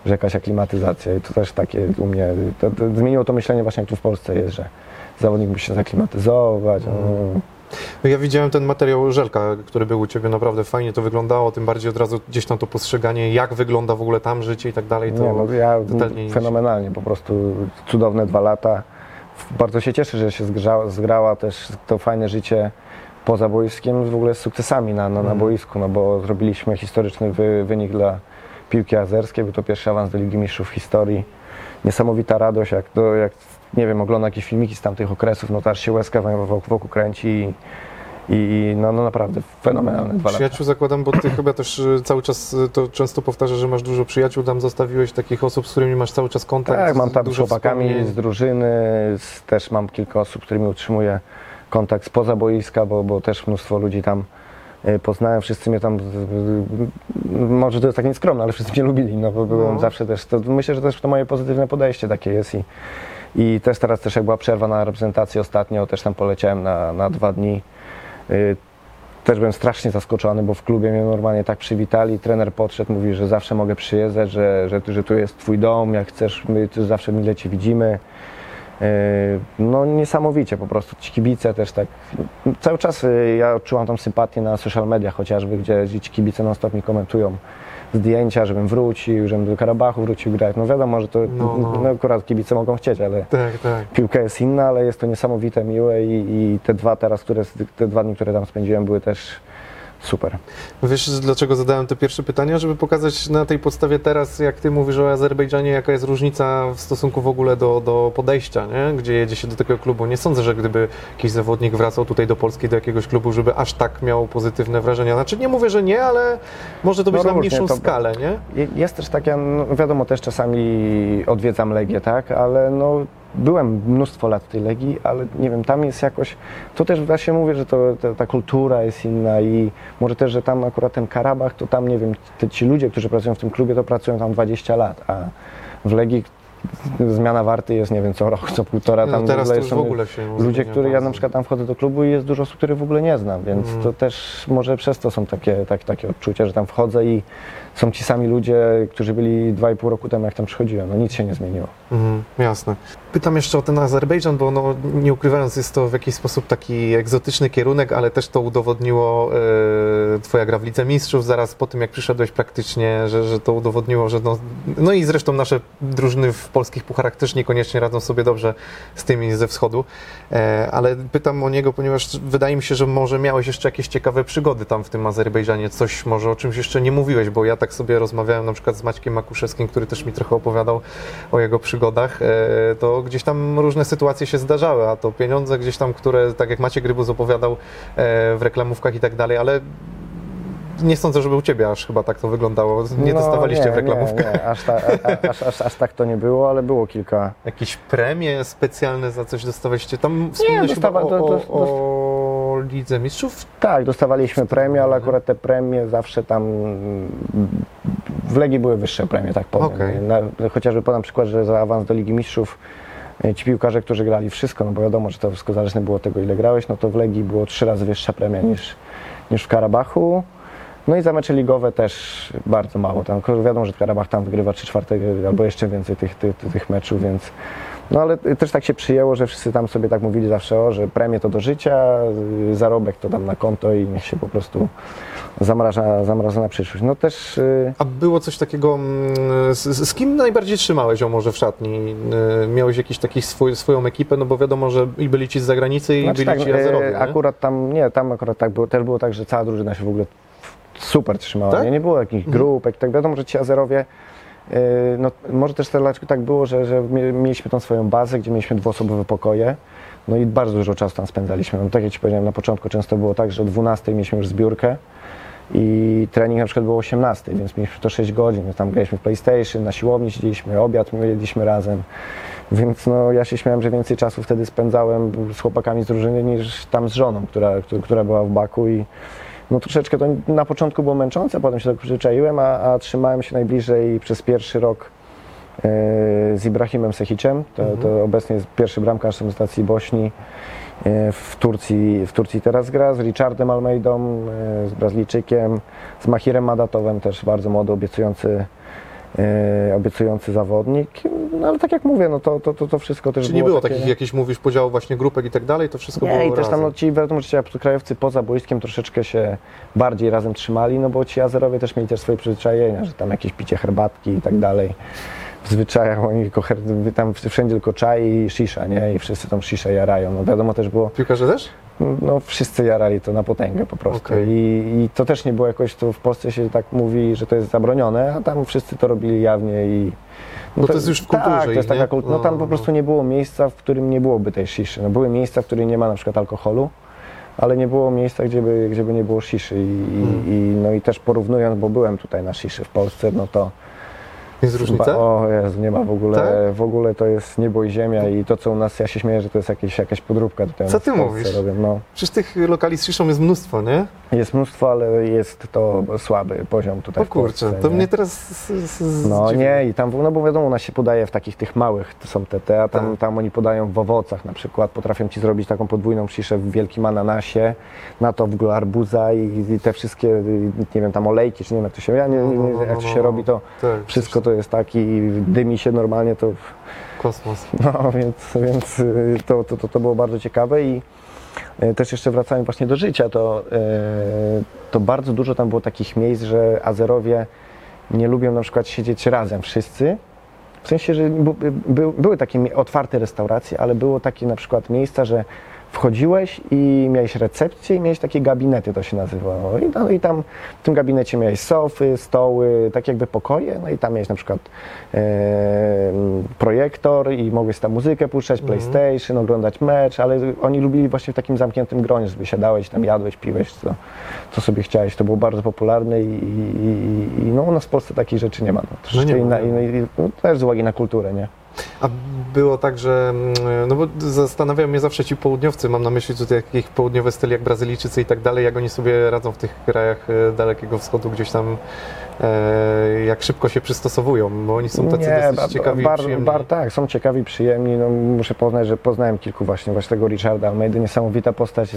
że jakaś aklimatyzacja. I to też takie u mnie, to, to zmieniło to myślenie właśnie jak tu w Polsce jest, że zawodnik musi się zaklimatyzować. No ja widziałem ten materiał Żelka, który był u Ciebie, naprawdę fajnie to wyglądało, tym bardziej od razu gdzieś tam to postrzeganie, jak wygląda w ogóle tam życie i tak dalej, to Nie, no, ja fenomenalnie, po prostu cudowne dwa lata. Bardzo się cieszę, że się zgrała, zgrała też to fajne życie poza boiskiem w ogóle z sukcesami na, na, na Mhm. boisku, no bo zrobiliśmy historyczny wy, wynik dla piłki azerskiej, był to pierwszy awans do Ligi Mistrzów w historii. Niesamowita radość, jak, to, jak nie wiem, oglądam jakieś filmiki z tamtych okresów, no to aż się łezka wokół, wokół kręci i, i no, no naprawdę fenomenalne dwa lata. Przyjaciół zakładam, bo ty chyba też y, cały czas y, to często powtarzasz, że masz dużo przyjaciół, tam zostawiłeś takich osób, z którymi masz cały czas kontakt. Tak, mam tam z chłopakami wspomnień. z drużyny, z, też mam kilka osób, z którymi utrzymuję kontakt spoza boiska, bo, bo też mnóstwo ludzi tam poznałem, wszyscy mnie tam, y, może to jest tak nieskromne, ale wszyscy mnie lubili, no bo byłem No. zawsze też, to myślę, że też to moje pozytywne podejście takie jest i, i też teraz też jak była przerwa na reprezentację ostatnio, też tam poleciałem na, na dwa dni. Y, Też byłem strasznie zaskoczony, bo w klubie mnie normalnie tak przywitali. Trener podszedł, mówi, że zawsze mogę przyjeżdżać, że, że, że tu jest twój dom, jak chcesz, my tu zawsze mile cię widzimy. Yy, No niesamowicie po prostu. Ci kibice też tak. Cały czas yy, ja czułam tą sympatię na social mediach chociażby, gdzie ci kibice non stop mi komentują zdjęcia, żebym wrócił, żebym do Karabachu wrócił grać. No wiadomo, że to No, no, no. akurat kibice mogą chcieć, ale Tak, tak. piłka jest inna, ale jest to niesamowite, miłe i, i te dwa teraz, które, te dwa dni, które tam spędziłem były też super. Wiesz, dlaczego zadałem te pierwsze pytania? Żeby pokazać na tej podstawie teraz, jak ty mówisz o Azerbejdżanie, jaka jest różnica w stosunku w ogóle do, do podejścia, nie? gdzie jedzie się do takiego klubu. Nie sądzę, że gdyby jakiś zawodnik wracał tutaj do Polski, do jakiegoś klubu, żeby aż tak miał pozytywne wrażenia. Znaczy nie mówię, że nie, ale może to być No na różnie, mniejszą to- skalę, nie? Je- Jest też takie, no wiadomo, też czasami odwiedzam Legię, tak, ale no byłem mnóstwo lat w tej Legii, ale nie wiem, tam jest jakoś, to też właśnie mówię, że to, to, ta kultura jest inna i może też, że tam akurat ten Karabach, to tam, nie wiem, te, ci ludzie, którzy pracują w tym klubie, to pracują tam 20 lat, a w Legii zmiana warty jest, nie wiem, co rok, co półtora, tam No, teraz ogóle w są ogóle się ludzie, których ja na przykład tam wchodzę do klubu i jest dużo osób, których w ogóle nie znam, więc Mhm. to też może przez to są takie, tak, takie odczucia, że tam wchodzę i są ci sami ludzie, którzy byli dwa i pół roku temu, jak tam przychodziłem. No nic się nie zmieniło. Mhm, jasne. Pytam jeszcze o ten Azerbejdżan, bo no, nie ukrywając, jest to w jakiś sposób taki egzotyczny kierunek, ale też to udowodniło e, Twoja gra w Lidze Mistrzów zaraz po tym, jak przyszedłeś praktycznie, że, że to udowodniło, że no, no i zresztą nasze drużyny w polskich pucharach też niekoniecznie radzą sobie dobrze z tymi ze wschodu, e, ale pytam o niego, ponieważ wydaje mi się, że może miałeś jeszcze jakieś ciekawe przygody tam w tym Azerbejdżanie, coś może o czymś jeszcze nie mówiłeś, bo ja tak sobie rozmawiałem na przykład z Maćkiem Makuszewskim, który też mi trochę opowiadał o jego przygodach, e, to gdzieś tam różne sytuacje się zdarzały, a to pieniądze gdzieś tam, które, tak jak Maciek Rybus opowiadał e, w reklamówkach i tak dalej, ale nie sądzę, żeby u Ciebie aż chyba tak to wyglądało. Nie No, dostawaliście nie, w reklamówkach Nie, nie. Aż, ta, a, aż, aż, aż tak to nie było, ale było kilka. jakieś premie specjalne za coś dostawaliście? Tam wspomniałeś chyba dostawa- o, o, do- o Lidze Mistrzów? Tak, dostawaliśmy premie, ale akurat te premie zawsze tam w Legii były wyższe premie, tak powiem. Okej. Na, chociażby podam przykład, że za awans do Ligi Mistrzów e, ci piłkarze, którzy grali wszystko, no bo wiadomo, że to wszystko zależne było od tego, ile grałeś, no to w Legii było trzy razy wyższa premia niż, niż w Karabachu. No i za mecze ligowe też bardzo mało. Tam wiadomo, że Karabach tam wygrywa 3 czwarte albo jeszcze więcej tych, tych, tych meczów, więc no ale też tak się przyjęło, że wszyscy tam sobie tak mówili zawsze, o, że premie to do życia, y, zarobek to tam na konto i niech się po prostu zamraża, zamraża na przyszłość. No też y, A było coś takiego, mm, z, z kim najbardziej trzymałeś o może w szatni? Y, Miałeś jakiś taki swój, swoją ekipę, no bo wiadomo, że i byli ci z zagranicy i Znaczy byli tak, ci Azerowie, akurat tam, nie, tam akurat tak było, też było tak, że cała drużyna się w ogóle super trzymała, Tak? nie, nie było jakichś Mhm. grupek, tak wiadomo, że ci Azerowie, no może też dlaczego tak było, że, że mie- mieliśmy tą swoją bazę, gdzie mieliśmy dwuosobowe pokoje, no i bardzo dużo czasu tam spędzaliśmy, no tak jak Ci powiedziałem, na początku często było tak, że o 12 mieliśmy już zbiórkę, i trening na przykład był o 18, więc mieliśmy to 6 godzin. No, Tam graliśmy w PlayStation, na siłowni siedzieliśmy, obiad my jedliśmy razem. Więc no, ja się śmiałem, że więcej czasu wtedy spędzałem z chłopakami z drużyny niż tam z żoną, która, która była w Baku i no troszeczkę to na początku było męczące, potem się tak przyzwyczaiłem, a, a trzymałem się najbliżej przez pierwszy rok e, z Ibrahimem Sehicem. To, to obecnie jest pierwszy bramkarz reprezentacji Bośni. E, W Turcji, w Turcji teraz gra z Richardem Almeidą, e, z Brazylijczykiem, z Mahirem Madatowem, też bardzo młody, obiecujący, obiecujący zawodnik. No ale tak jak mówię, no to, to, to, to wszystko też Czy nie było było takie... takich jakichś, mówisz, podziałów właśnie grupek i tak dalej, to wszystko Nie, było i też tam razem. no, ci wiadomo, że ci obcokrajowcy poza boiskiem troszeczkę się bardziej razem trzymali, no bo ci Azerowie też mieli też swoje przyzwyczajenia, że tam jakieś picie herbatki i tak dalej. W zwyczajach oni tylko her- tam wszędzie tylko czaj i shisha, nie? I wszyscy tą sziszę jarają. No wiadomo też było, Piłkarze też? No wszyscy jarali to na potęgę po prostu. Okej. I, I to też nie było jakoś, to w Polsce się tak mówi, że to jest zabronione, a tam wszyscy to robili jawnie i... Bo to jest już w kulturze Tak, to jest taka kultura. No tam No, po prostu nie było miejsca, w którym nie byłoby tej sziszy. No, były miejsca, w których nie ma na przykład alkoholu, ale nie było miejsca, gdzie by, gdzie by nie było sziszy. I, Hmm. i, no i też porównując, bo byłem tutaj na sziszy w Polsce, no to Jest różnica? o nie ma w ogóle, Tak? w ogóle to jest niebo i ziemia i to co u nas, ja się śmieję, że to jest jakieś, jakaś podróbka Co ty mówisz? Robią. No, Przecież tych lokali z ciszą jest mnóstwo, nie? jest mnóstwo, ale jest to słaby poziom tutaj O w Polsce. kurczę, to nie? mnie teraz z, z, No nie, i tam, no bo wiadomo, u nas się podaje w takich tych małych, to są te, te a tam, Tak. tam oni podają w owocach na przykład, potrafią ci zrobić taką podwójną sziszę w wielkim ananasie, na to w ogóle arbuza i, i te wszystkie, nie wiem, tam olejki, czy nie wiem jak to się, ja nie, No, no, nie, no, jak to się robi, to Tak, wszystko to jest tak i dymi się normalnie, to Kosmos. no więc, więc y, to, to, to, to było bardzo ciekawe i y, też jeszcze wracając właśnie do życia, to, y, to bardzo dużo tam było takich miejsc, że Azerowie nie lubią na przykład siedzieć razem wszyscy. W sensie, że były takie otwarte restauracje, ale było takie na przykład miejsca, że wchodziłeś i miałeś recepcję i miałeś takie gabinety, to się nazywało. I, no, i tam w tym gabinecie miałeś sofy, stoły, tak jakby pokoje, no i tam miałeś na przykład e, projektor i mogłeś tam muzykę puszczać, PlayStation, oglądać mecz, ale oni lubili właśnie w takim zamkniętym gronie, żeby siadałeś, tam jadłeś, piłeś, co, co sobie chciałeś. To było bardzo popularne i, i, i- no, u nas w Polsce takich rzeczy nie ma. No, troszeczkę nie ma, inna, inna, no, też z uwagi na kulturę, nie? A było tak, że, mm, no bo zastanawiają mnie zawsze ci południowcy, mam na myśli tutaj jakieś południowe styli jak Brazylijczycy i tak dalej, jak oni sobie radzą w tych krajach e, Dalekiego Wschodu gdzieś tam, e, jak szybko się przystosowują, bo oni są tacy dosyć ba- ciekawi bar, przyjemni. bar, tak, są ciekawi, przyjemni. No, muszę poznać, że poznałem kilku właśnie, właśnie tego Richarda Almeidy, niesamowita postać.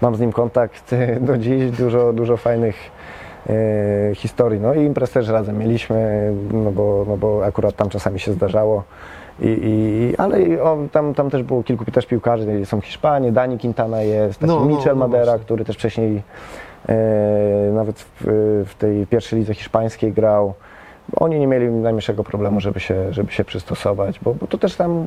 Mam z nim kontakt do dziś, dużo, dużo fajnych historii. No i imprez też razem mieliśmy, no bo, no bo akurat tam czasami się zdarzało. I, i, ale on, tam, tam też było kilku też piłkarzy, są Hiszpanie, Dani Quintana jest, taki No, no, Michel no Madera, właśnie. który też wcześniej e, nawet w, w tej pierwszej lidze hiszpańskiej grał. Oni nie mieli najmniejszego problemu, żeby się, żeby się przystosować, bo, bo to też tam,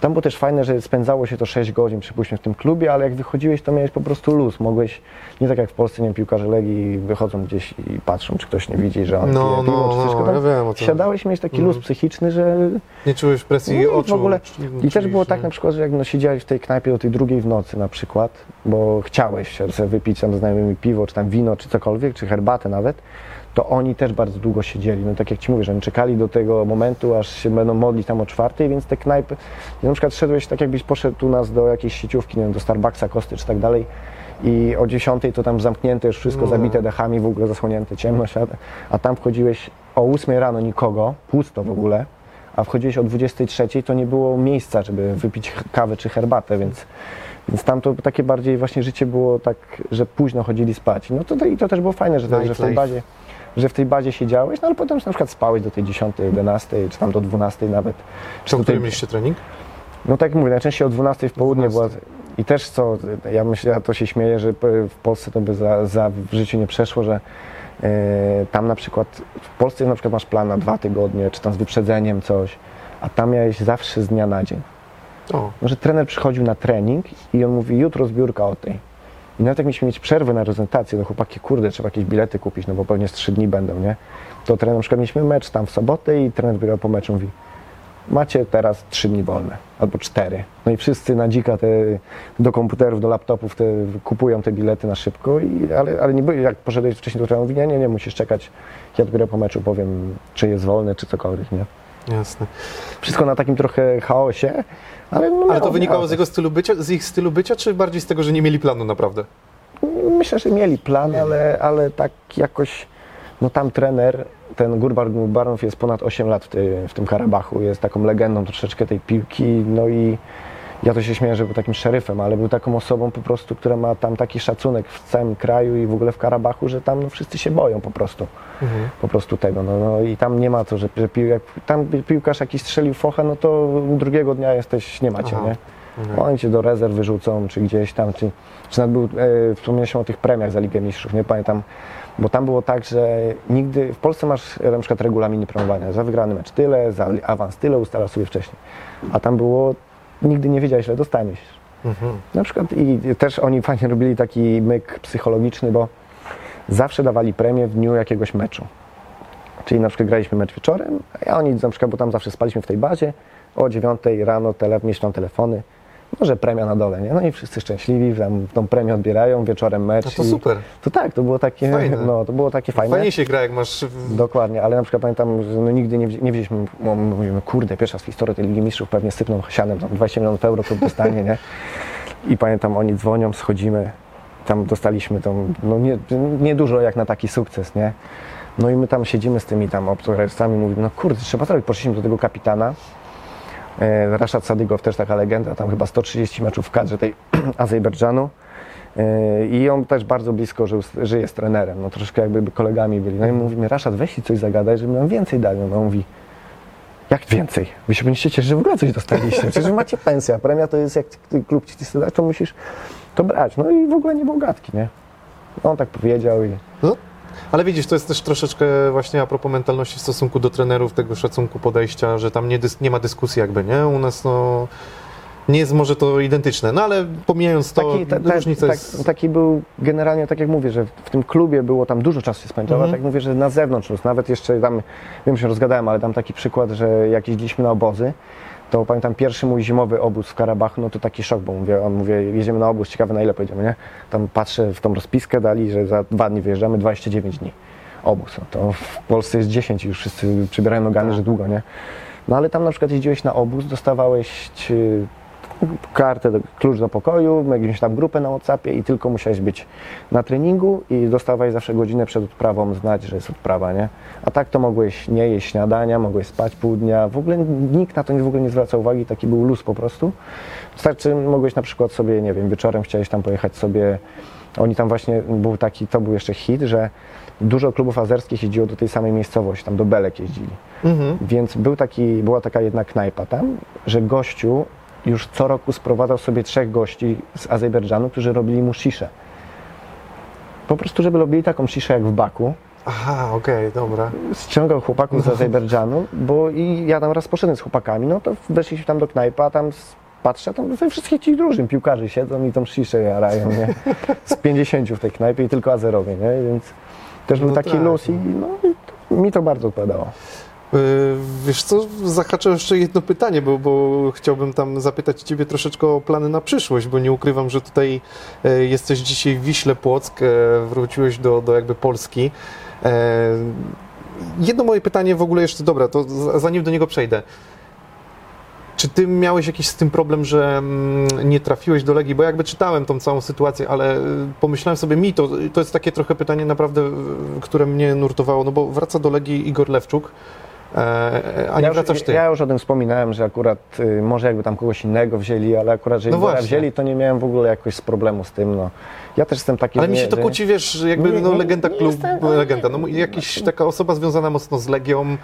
tam było też fajne, że spędzało się to 6 godzin, przypuśćmy, w tym klubie, ale jak wychodziłeś, to miałeś po prostu luz. Mogłeś, nie tak jak w Polsce, nie wiem, piłkarze Legii wychodzą gdzieś i patrzą, czy ktoś nie widzi, że on No, pije piwo, no, czy wszystko no, ja wiem o co Siadałeś i miałeś taki Mhm. luz psychiczny, że Nie czułeś presji no oczu. w ogóle. I też było tak na przykład, że jak no, siedziałeś w tej knajpie do tej drugiej w nocy na przykład, bo chciałeś się sobie wypić tam znajomymi piwo, czy tam wino, czy cokolwiek, czy herbatę nawet, to oni też bardzo długo siedzieli. No tak jak Ci mówię, że oni czekali do tego momentu, aż się będą modlić tam o czwartej, więc te knajpy, na przykład szedłeś tak jakbyś poszedł u nas do jakiejś sieciówki, nie wiem, do Starbucksa, Kosty, czy tak dalej, i o 10 to tam zamknięte już wszystko, No. zabite dechami, w ogóle zasłonięte, ciemność, a, a tam wchodziłeś o 8 rano nikogo, pusto w ogóle, a wchodziłeś o 23, to nie było miejsca, żeby wypić kawę czy herbatę, więc, więc tam to takie bardziej właśnie życie było tak, że późno chodzili spać. No to, i to też było fajne, że, że w tej bazie że w tej bazie siedziałeś, no ale potem na przykład spałeś do tej 10, 11, czy tam do 12 nawet. Czy tutaj- który mieliście trening? no tak jak mówię, najczęściej o 12 w południe 12. była. I też co, ja myślę, ja to się śmieję, że w Polsce to by za, za w życiu nie przeszło, że e, tam na przykład, w Polsce na przykład masz plan na dwa tygodnie, czy tam z wyprzedzeniem coś, a tam miałeś zawsze z dnia na dzień. O, No, że trener przychodził na trening i on mówi, jutro zbiórka o tej. I nawet jak mieliśmy mieć przerwę na reprezentację, no chłopaki, kurde, trzeba jakieś bilety kupić, no bo pewnie z trzy dni będą, nie? To trener, na przykład mieliśmy mecz tam w sobotę i trener biegał po meczu mówi, macie teraz trzy dni wolne, albo cztery. No i wszyscy na dzika te, do komputerów, do laptopów te, kupują te bilety na szybko, i, ale, ale nie byli, jak poszedłeś wcześniej do trenera, mówi, nie, nie, nie, musisz czekać, ja dopiero po meczu powiem, czy jest wolny, czy cokolwiek, nie? jasne. Wszystko na takim trochę chaosie, ale no, Ale to wynikało z jego stylu bycia, z ich stylu bycia, czy bardziej z tego, że nie mieli planu naprawdę? Myślę, że mieli plan, ale, ale tak jakoś, no tam trener, ten Gurbar Gurbarow jest ponad 8 lat w, ty, w tym Karabachu, jest taką legendą troszeczkę tej piłki, no i ja to się śmieję, że był takim szeryfem, ale był taką osobą po prostu, która ma tam taki szacunek w całym kraju i w ogóle w Karabachu, że tam no, wszyscy się boją po prostu, Mhm. po prostu tego, no, no i tam nie ma to, że, że pił, jak tam piłkarz jakiś strzelił focha, no to drugiego dnia jesteś, nie macie, Aha. nie? Mhm. Oni cię do rezerw wyrzucą, czy gdzieś tam, czy, czy nawet był, e, wspomniałeś o tych premiach za Ligę Mistrzów, nie pamiętam, bo tam było tak, że nigdy, w Polsce masz e, na przykład regulaminy promowania, za wygrany mecz tyle, za li- awans tyle, ustalasz sobie wcześniej, a tam było, nigdy nie wiedziałeś, ile dostaniesz. Mhm. Na przykład i też oni fajnie robili taki myk psychologiczny, bo zawsze dawali premię w dniu jakiegoś meczu. Czyli na przykład graliśmy mecz wieczorem, a oni na przykład, bo tam zawsze spaliśmy w tej bazie, o 9 rano tele, mieliśmy tam telefony, może premia na dole, nie? No i wszyscy szczęśliwi, tam tą premię odbierają, wieczorem mecz. No to super. To tak, to było takie, Fajne. no, to było takie fajne. Fajnie się gra, jak masz... Dokładnie, ale na przykład pamiętam, że no nigdy nie, nie wzięliśmy, mo- mówimy, kurde, pierwsza w historii tej Ligi Mistrzów pewnie sypną sianem, tam 20 milionów euro to dostanie, nie? I pamiętam, oni dzwonią, schodzimy, tam dostaliśmy tą, no nie, nie dużo jak na taki sukces, nie? No i my tam siedzimy z tymi tam obcokrajowcami, mówimy, no kurde, trzeba zrobić, poszliśmy do tego kapitana, Rashad Sadygow, też taka legenda, tam chyba 130 meczów w kadrze tej Azerbejdżanu. E, I on też bardzo blisko żył, żyje z trenerem, no troszkę jakby kolegami byli. No i mówimy, Raszad, weź ci coś zagadaj, żeby nam więcej dali. No on mówi, jak więcej? Wy się powinniście cieszyć, że w ogóle coś dostaliście. Przecież macie pensja, premia to jest jak klub ci chce dać, to musisz to brać. No i w ogóle nie był gadki, nie? On tak powiedział i No, Ale widzisz, to jest też troszeczkę właśnie a propos mentalności w stosunku do trenerów, tego szacunku podejścia, że tam nie, dys, nie ma dyskusji jakby, nie? U nas no nie jest może to identyczne, no ale pomijając to, Taki, ta, ta, różnica tak, jest... taki był generalnie, tak jak mówię, że w tym klubie było tam dużo czasu się spędzało, Mhm. tak mówię, że na zewnątrz nawet jeszcze tam, wiem, że rozgadałem, ale dam taki przykład, że jak jeździliśmy na obozy, to pamiętam pierwszy mój zimowy obóz w Karabachu, no to taki szok, bo mówię, on mówię, jedziemy na obóz, ciekawe na ile pojedziemy, nie? Tam patrzę w tą rozpiskę, dali, że za dwa dni wyjeżdżamy, 29 dni obóz, no to w Polsce jest 10 i już wszyscy przybierają nogami, że długo, nie? No ale tam na przykład jeździłeś na obóz, dostawałeś kartę, klucz do pokoju, jakąś tam grupę na Whatsappie i tylko musiałeś być na treningu i dostawałeś zawsze godzinę przed odprawą znać, że jest odprawa, nie? A tak to mogłeś nie jeść śniadania, mogłeś spać pół dnia, w ogóle nikt na to w ogóle nie zwracał uwagi, taki był luz po prostu. Wystarczy, mogłeś na przykład sobie, nie wiem, wieczorem chciałeś tam pojechać sobie, oni tam właśnie, był taki, to był jeszcze hit, że dużo klubów azerskich jeździło do tej samej miejscowości, tam do Belek jeździli. Mhm. Więc był taki, była taka jedna knajpa tam, że gościu już co roku sprowadzał sobie trzech gości z Azerbejdżanu, którzy robili mu sziszę. Po prostu, żeby robili taką sziszę jak w Baku. Aha, okej, dobra. Ściągał chłopaków z Azerbejdżanu, bo i ja tam raz poszedłem z chłopakami, no to weszliśmy tam do knajpa, a tam patrzę, tam ze wszystkich tych drużyn piłkarzy siedzą i tą sziszę jarają, nie? Z 50 w tej knajpie i tylko Azerowie, nie? Więc też był No taki tak, luz i no, i to, mi to bardzo odpowiadało. Yy, Wiesz co, zahaczę jeszcze jedno pytanie, bo, bo chciałbym tam zapytać Ciebie troszeczkę o plany na przyszłość, bo nie ukrywam, że tutaj e, jesteś dzisiaj w Wiśle Płock, e, wróciłeś do, do jakby Polski. E, Jedno moje pytanie w ogóle jeszcze, dobra, to zanim do niego przejdę. Czy ty miałeś jakiś z tym problem, że mm, nie trafiłeś do Legii? Bo jakby czytałem tą całą sytuację, ale y, pomyślałem sobie, mi to, to jest takie trochę pytanie naprawdę, y, które mnie nurtowało, no bo wraca do Legii Igor Lewczuk, a nie ja wracasz ty. Ja już o tym wspominałem, że akurat y, może jakby tam kogoś innego wzięli, ale akurat, że No wzięli, to nie miałem w ogóle jakoś z problemu z tym. No. Ja też jestem taki, Ale mi się to kłóci, wiesz, jakby Nie, no, legenda klub, jestem- no, legenda, no jakiś taka osoba związana mocno z Legią.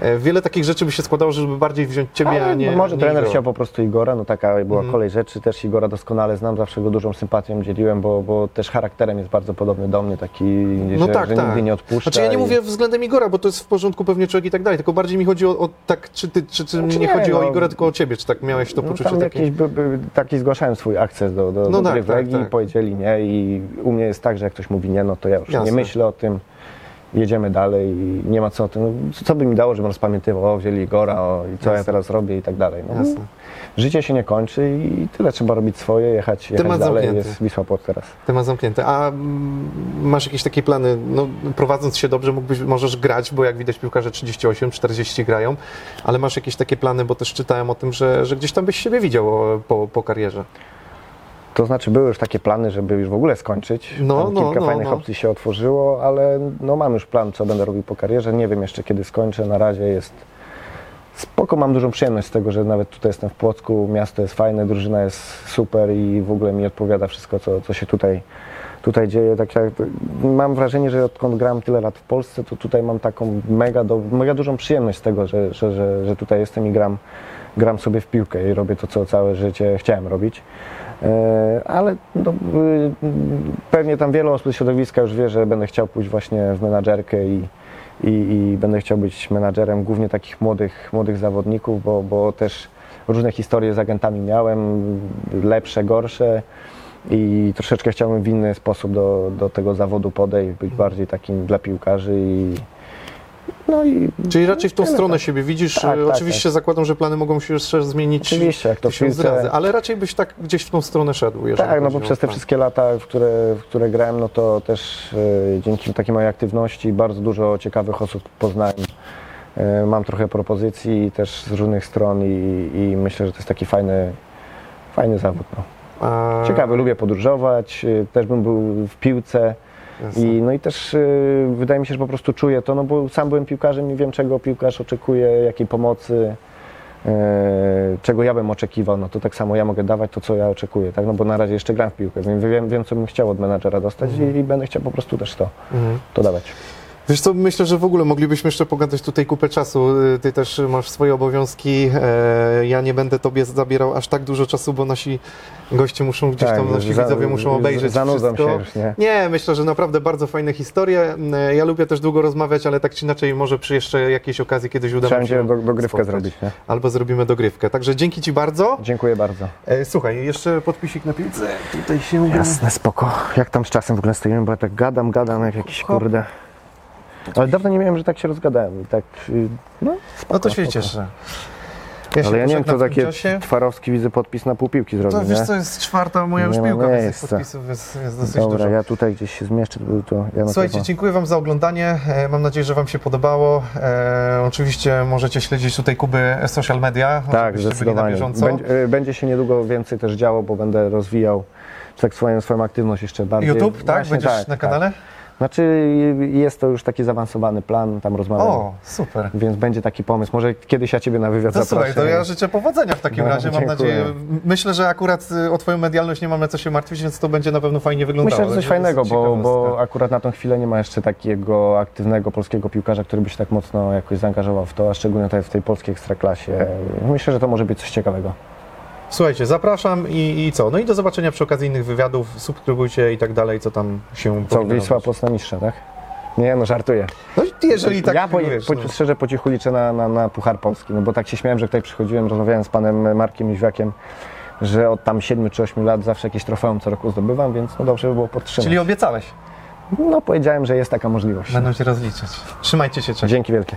E, Wiele takich rzeczy by się składało, żeby bardziej wziąć ciebie, Ale a nie no może nie trener Igora. chciał po prostu Igora, no taka była Mhm. kolej rzeczy, też Igora doskonale znam, zawsze go dużą sympatią dzieliłem, bo, bo też charakterem jest bardzo podobny do mnie, taki, No że, tak, że tak. nigdy nie odpuszcza. Znaczy ja nie i- mówię względem Igora, bo to jest w porządku pewnie człowiek i tak dalej, tylko bardziej mi chodzi o, o tak, czy ty, czy, czy Znaczy nie, chodzi o no. Igora, tylko o ciebie, czy tak miałeś to No, poczucie tam takie? jakiś, by, by, taki zgłaszałem swój akces do, do, No do tak, tak, Legii, tak. powiedzieli nie i u mnie jest tak, że jak ktoś mówi nie, no to ja już Jasne. nie myślę o tym, jedziemy dalej i nie ma co o tym, no, co by mi dało, żebym rozpamiętywał, o wzięli Igora o, i co ja Jasne. teraz robię i tak dalej. No, Jasne. życie się nie kończy i tyle trzeba robić swoje, jechać, jechać Temat dalej, zamknięty. jest Wisła Płock teraz. Temat zamknięty. A mm, masz jakieś takie plany, no prowadząc się dobrze, mógłbyś, możesz grać, bo jak widać piłkarze 38, 40 grają, ale masz jakieś takie plany, bo też czytałem o tym, że, że gdzieś tam byś siebie widział po, po karierze. To znaczy były już takie plany, żeby już w ogóle skończyć. No, Tam no, kilka no, fajnych no. opcji się otworzyło, ale no, mam już plan, co będę robił po karierze. Nie wiem jeszcze kiedy skończę. Na razie jest spoko, mam dużą przyjemność z tego, że nawet tutaj jestem w Płocku. Miasto jest fajne, drużyna jest super i w ogóle mi odpowiada wszystko, co, co się tutaj, tutaj dzieje. Tak jak, mam wrażenie, że odkąd gram tyle lat w Polsce, to tutaj mam taką mega, do, mega dużą przyjemność z tego, że, że, że, że tutaj jestem i gram, gram sobie w piłkę i robię to, co całe życie chciałem robić. E, Ale no, y, pewnie tam wiele osób z środowiska już wie, że będę chciał pójść właśnie w menadżerkę i, i, i będę chciał być menadżerem głównie takich młodych, młodych zawodników, bo, bo też różne historie z agentami miałem, lepsze, gorsze i troszeczkę chciałbym w inny sposób do, do tego zawodu podejść, być bardziej takim dla piłkarzy i no i Czyli raczej w tą Tyle, stronę tak. siebie widzisz. Tak, tak, Oczywiście zakładam, że plany mogą się jeszcze zmienić Oczywiście, jak to tysiąc piłce- razy, ale raczej byś tak gdzieś w tą stronę szedł. Tak, no bo przez te wszystkie lata, w które, w które grałem, no to też e, dzięki takiej mojej aktywności bardzo dużo ciekawych osób poznałem. E, mam trochę propozycji też z różnych stron i, i myślę, że to jest taki fajny, fajny zawód. No. A, Ciekawy, lubię podróżować, e, też bym był w piłce jasne. i no i też e, wydaje mi się, że po prostu czuję to, no bo sam byłem piłkarzem i wiem czego piłkarz oczekuje, jakiej pomocy, e, czego ja bym oczekiwał, no to tak samo ja mogę dawać to, co ja oczekuję, tak, no bo na razie jeszcze gram w piłkę, więc wiem, wiem co bym chciał od menadżera dostać i, i będę chciał po prostu też to, Mhm. to dawać. Wiesz co, myślę, że w ogóle moglibyśmy jeszcze pogadać tutaj kupę czasu. Y, Ty też masz swoje obowiązki. E, Ja nie będę tobie zabierał aż tak dużo czasu, bo nasi goście muszą gdzieś tam, nasi Tak, za- widzowie muszą obejrzeć Zanudzą wszystko. się już, nie? Nie, myślę, że naprawdę bardzo fajne historie. E, Ja lubię też długo rozmawiać, ale tak czy inaczej może przy jeszcze jakiejś okazji kiedyś uda Trzeba nam się do, dogrywkę spotkać. zrobić, nie? Albo zrobimy dogrywkę. Także dzięki Ci bardzo. Dziękuję bardzo. E, Słuchaj, jeszcze podpisik na piłce. Tutaj się... Jasne, spoko. Jak tam z czasem w ogóle stoimy, bo ja tak gadam, gadam jak jakiś kurde. Ale dawno nie miałem, że tak się rozgadałem i tak, y, no spoko, No to się cieszę. Ale ja nie wiem, tym takie czasie. Twarowski widzę podpis na półpiłki zrobił, To wiesz nie? co, jest czwarta moja już piłka, więc tych podpisów jest, jest dosyć Dobra, dużo. ja tutaj gdzieś się zmieszczę, to, to ja Słuchajcie, dziękuję Wam za oglądanie. E, Mam nadzieję, że Wam się podobało. E, oczywiście możecie śledzić tutaj Kuby social media, Tak, zdecydowanie. bieżąco. Będzie, y, będzie się niedługo więcej też działo, bo będę rozwijał tak swoją, swoją aktywność jeszcze bardziej. YouTube, tak? Właśnie Będziesz na kanale? Znaczy jest to już taki zaawansowany plan, tam rozmawiam. O, super. Więc będzie taki pomysł. Może kiedyś ja Ciebie na wywiad To zaproszę. słuchaj, to ja życzę powodzenia w takim No, razie, mam dziękuję. nadzieję. Myślę, że akurat y, o Twoją medialność nie mamy co się martwić, więc to będzie na pewno fajnie wyglądało. Myślę, że coś fajnego, bo, bo akurat na tą chwilę nie ma jeszcze takiego aktywnego polskiego piłkarza, który by się tak mocno jakoś zaangażował w to, a szczególnie tutaj w tej polskiej ekstraklasie. Myślę, że to może być coś ciekawego. Słuchajcie, zapraszam i, i co? No i do zobaczenia przy okazji innych wywiadów. Subskrybujcie i tak dalej, co tam się Co, Wisła robić. Post na mistrza, tak? Nie, no żartuję. No i jeżeli tak, ja po, wiesz, po, no. szczerze po cichu liczę na, na, na Puchar Polski, no bo tak się śmiałem, że tutaj przychodziłem, rozmawiałem z panem Markiem Miźwiakiem, że od tam 7 czy 8 lat zawsze jakieś trofeum co roku zdobywam, więc no dobrze by było podtrzymać. Czyli obiecałeś. No powiedziałem, że jest taka możliwość. Będą cię rozliczać. Trzymajcie się, cześć. Dzięki wielkie.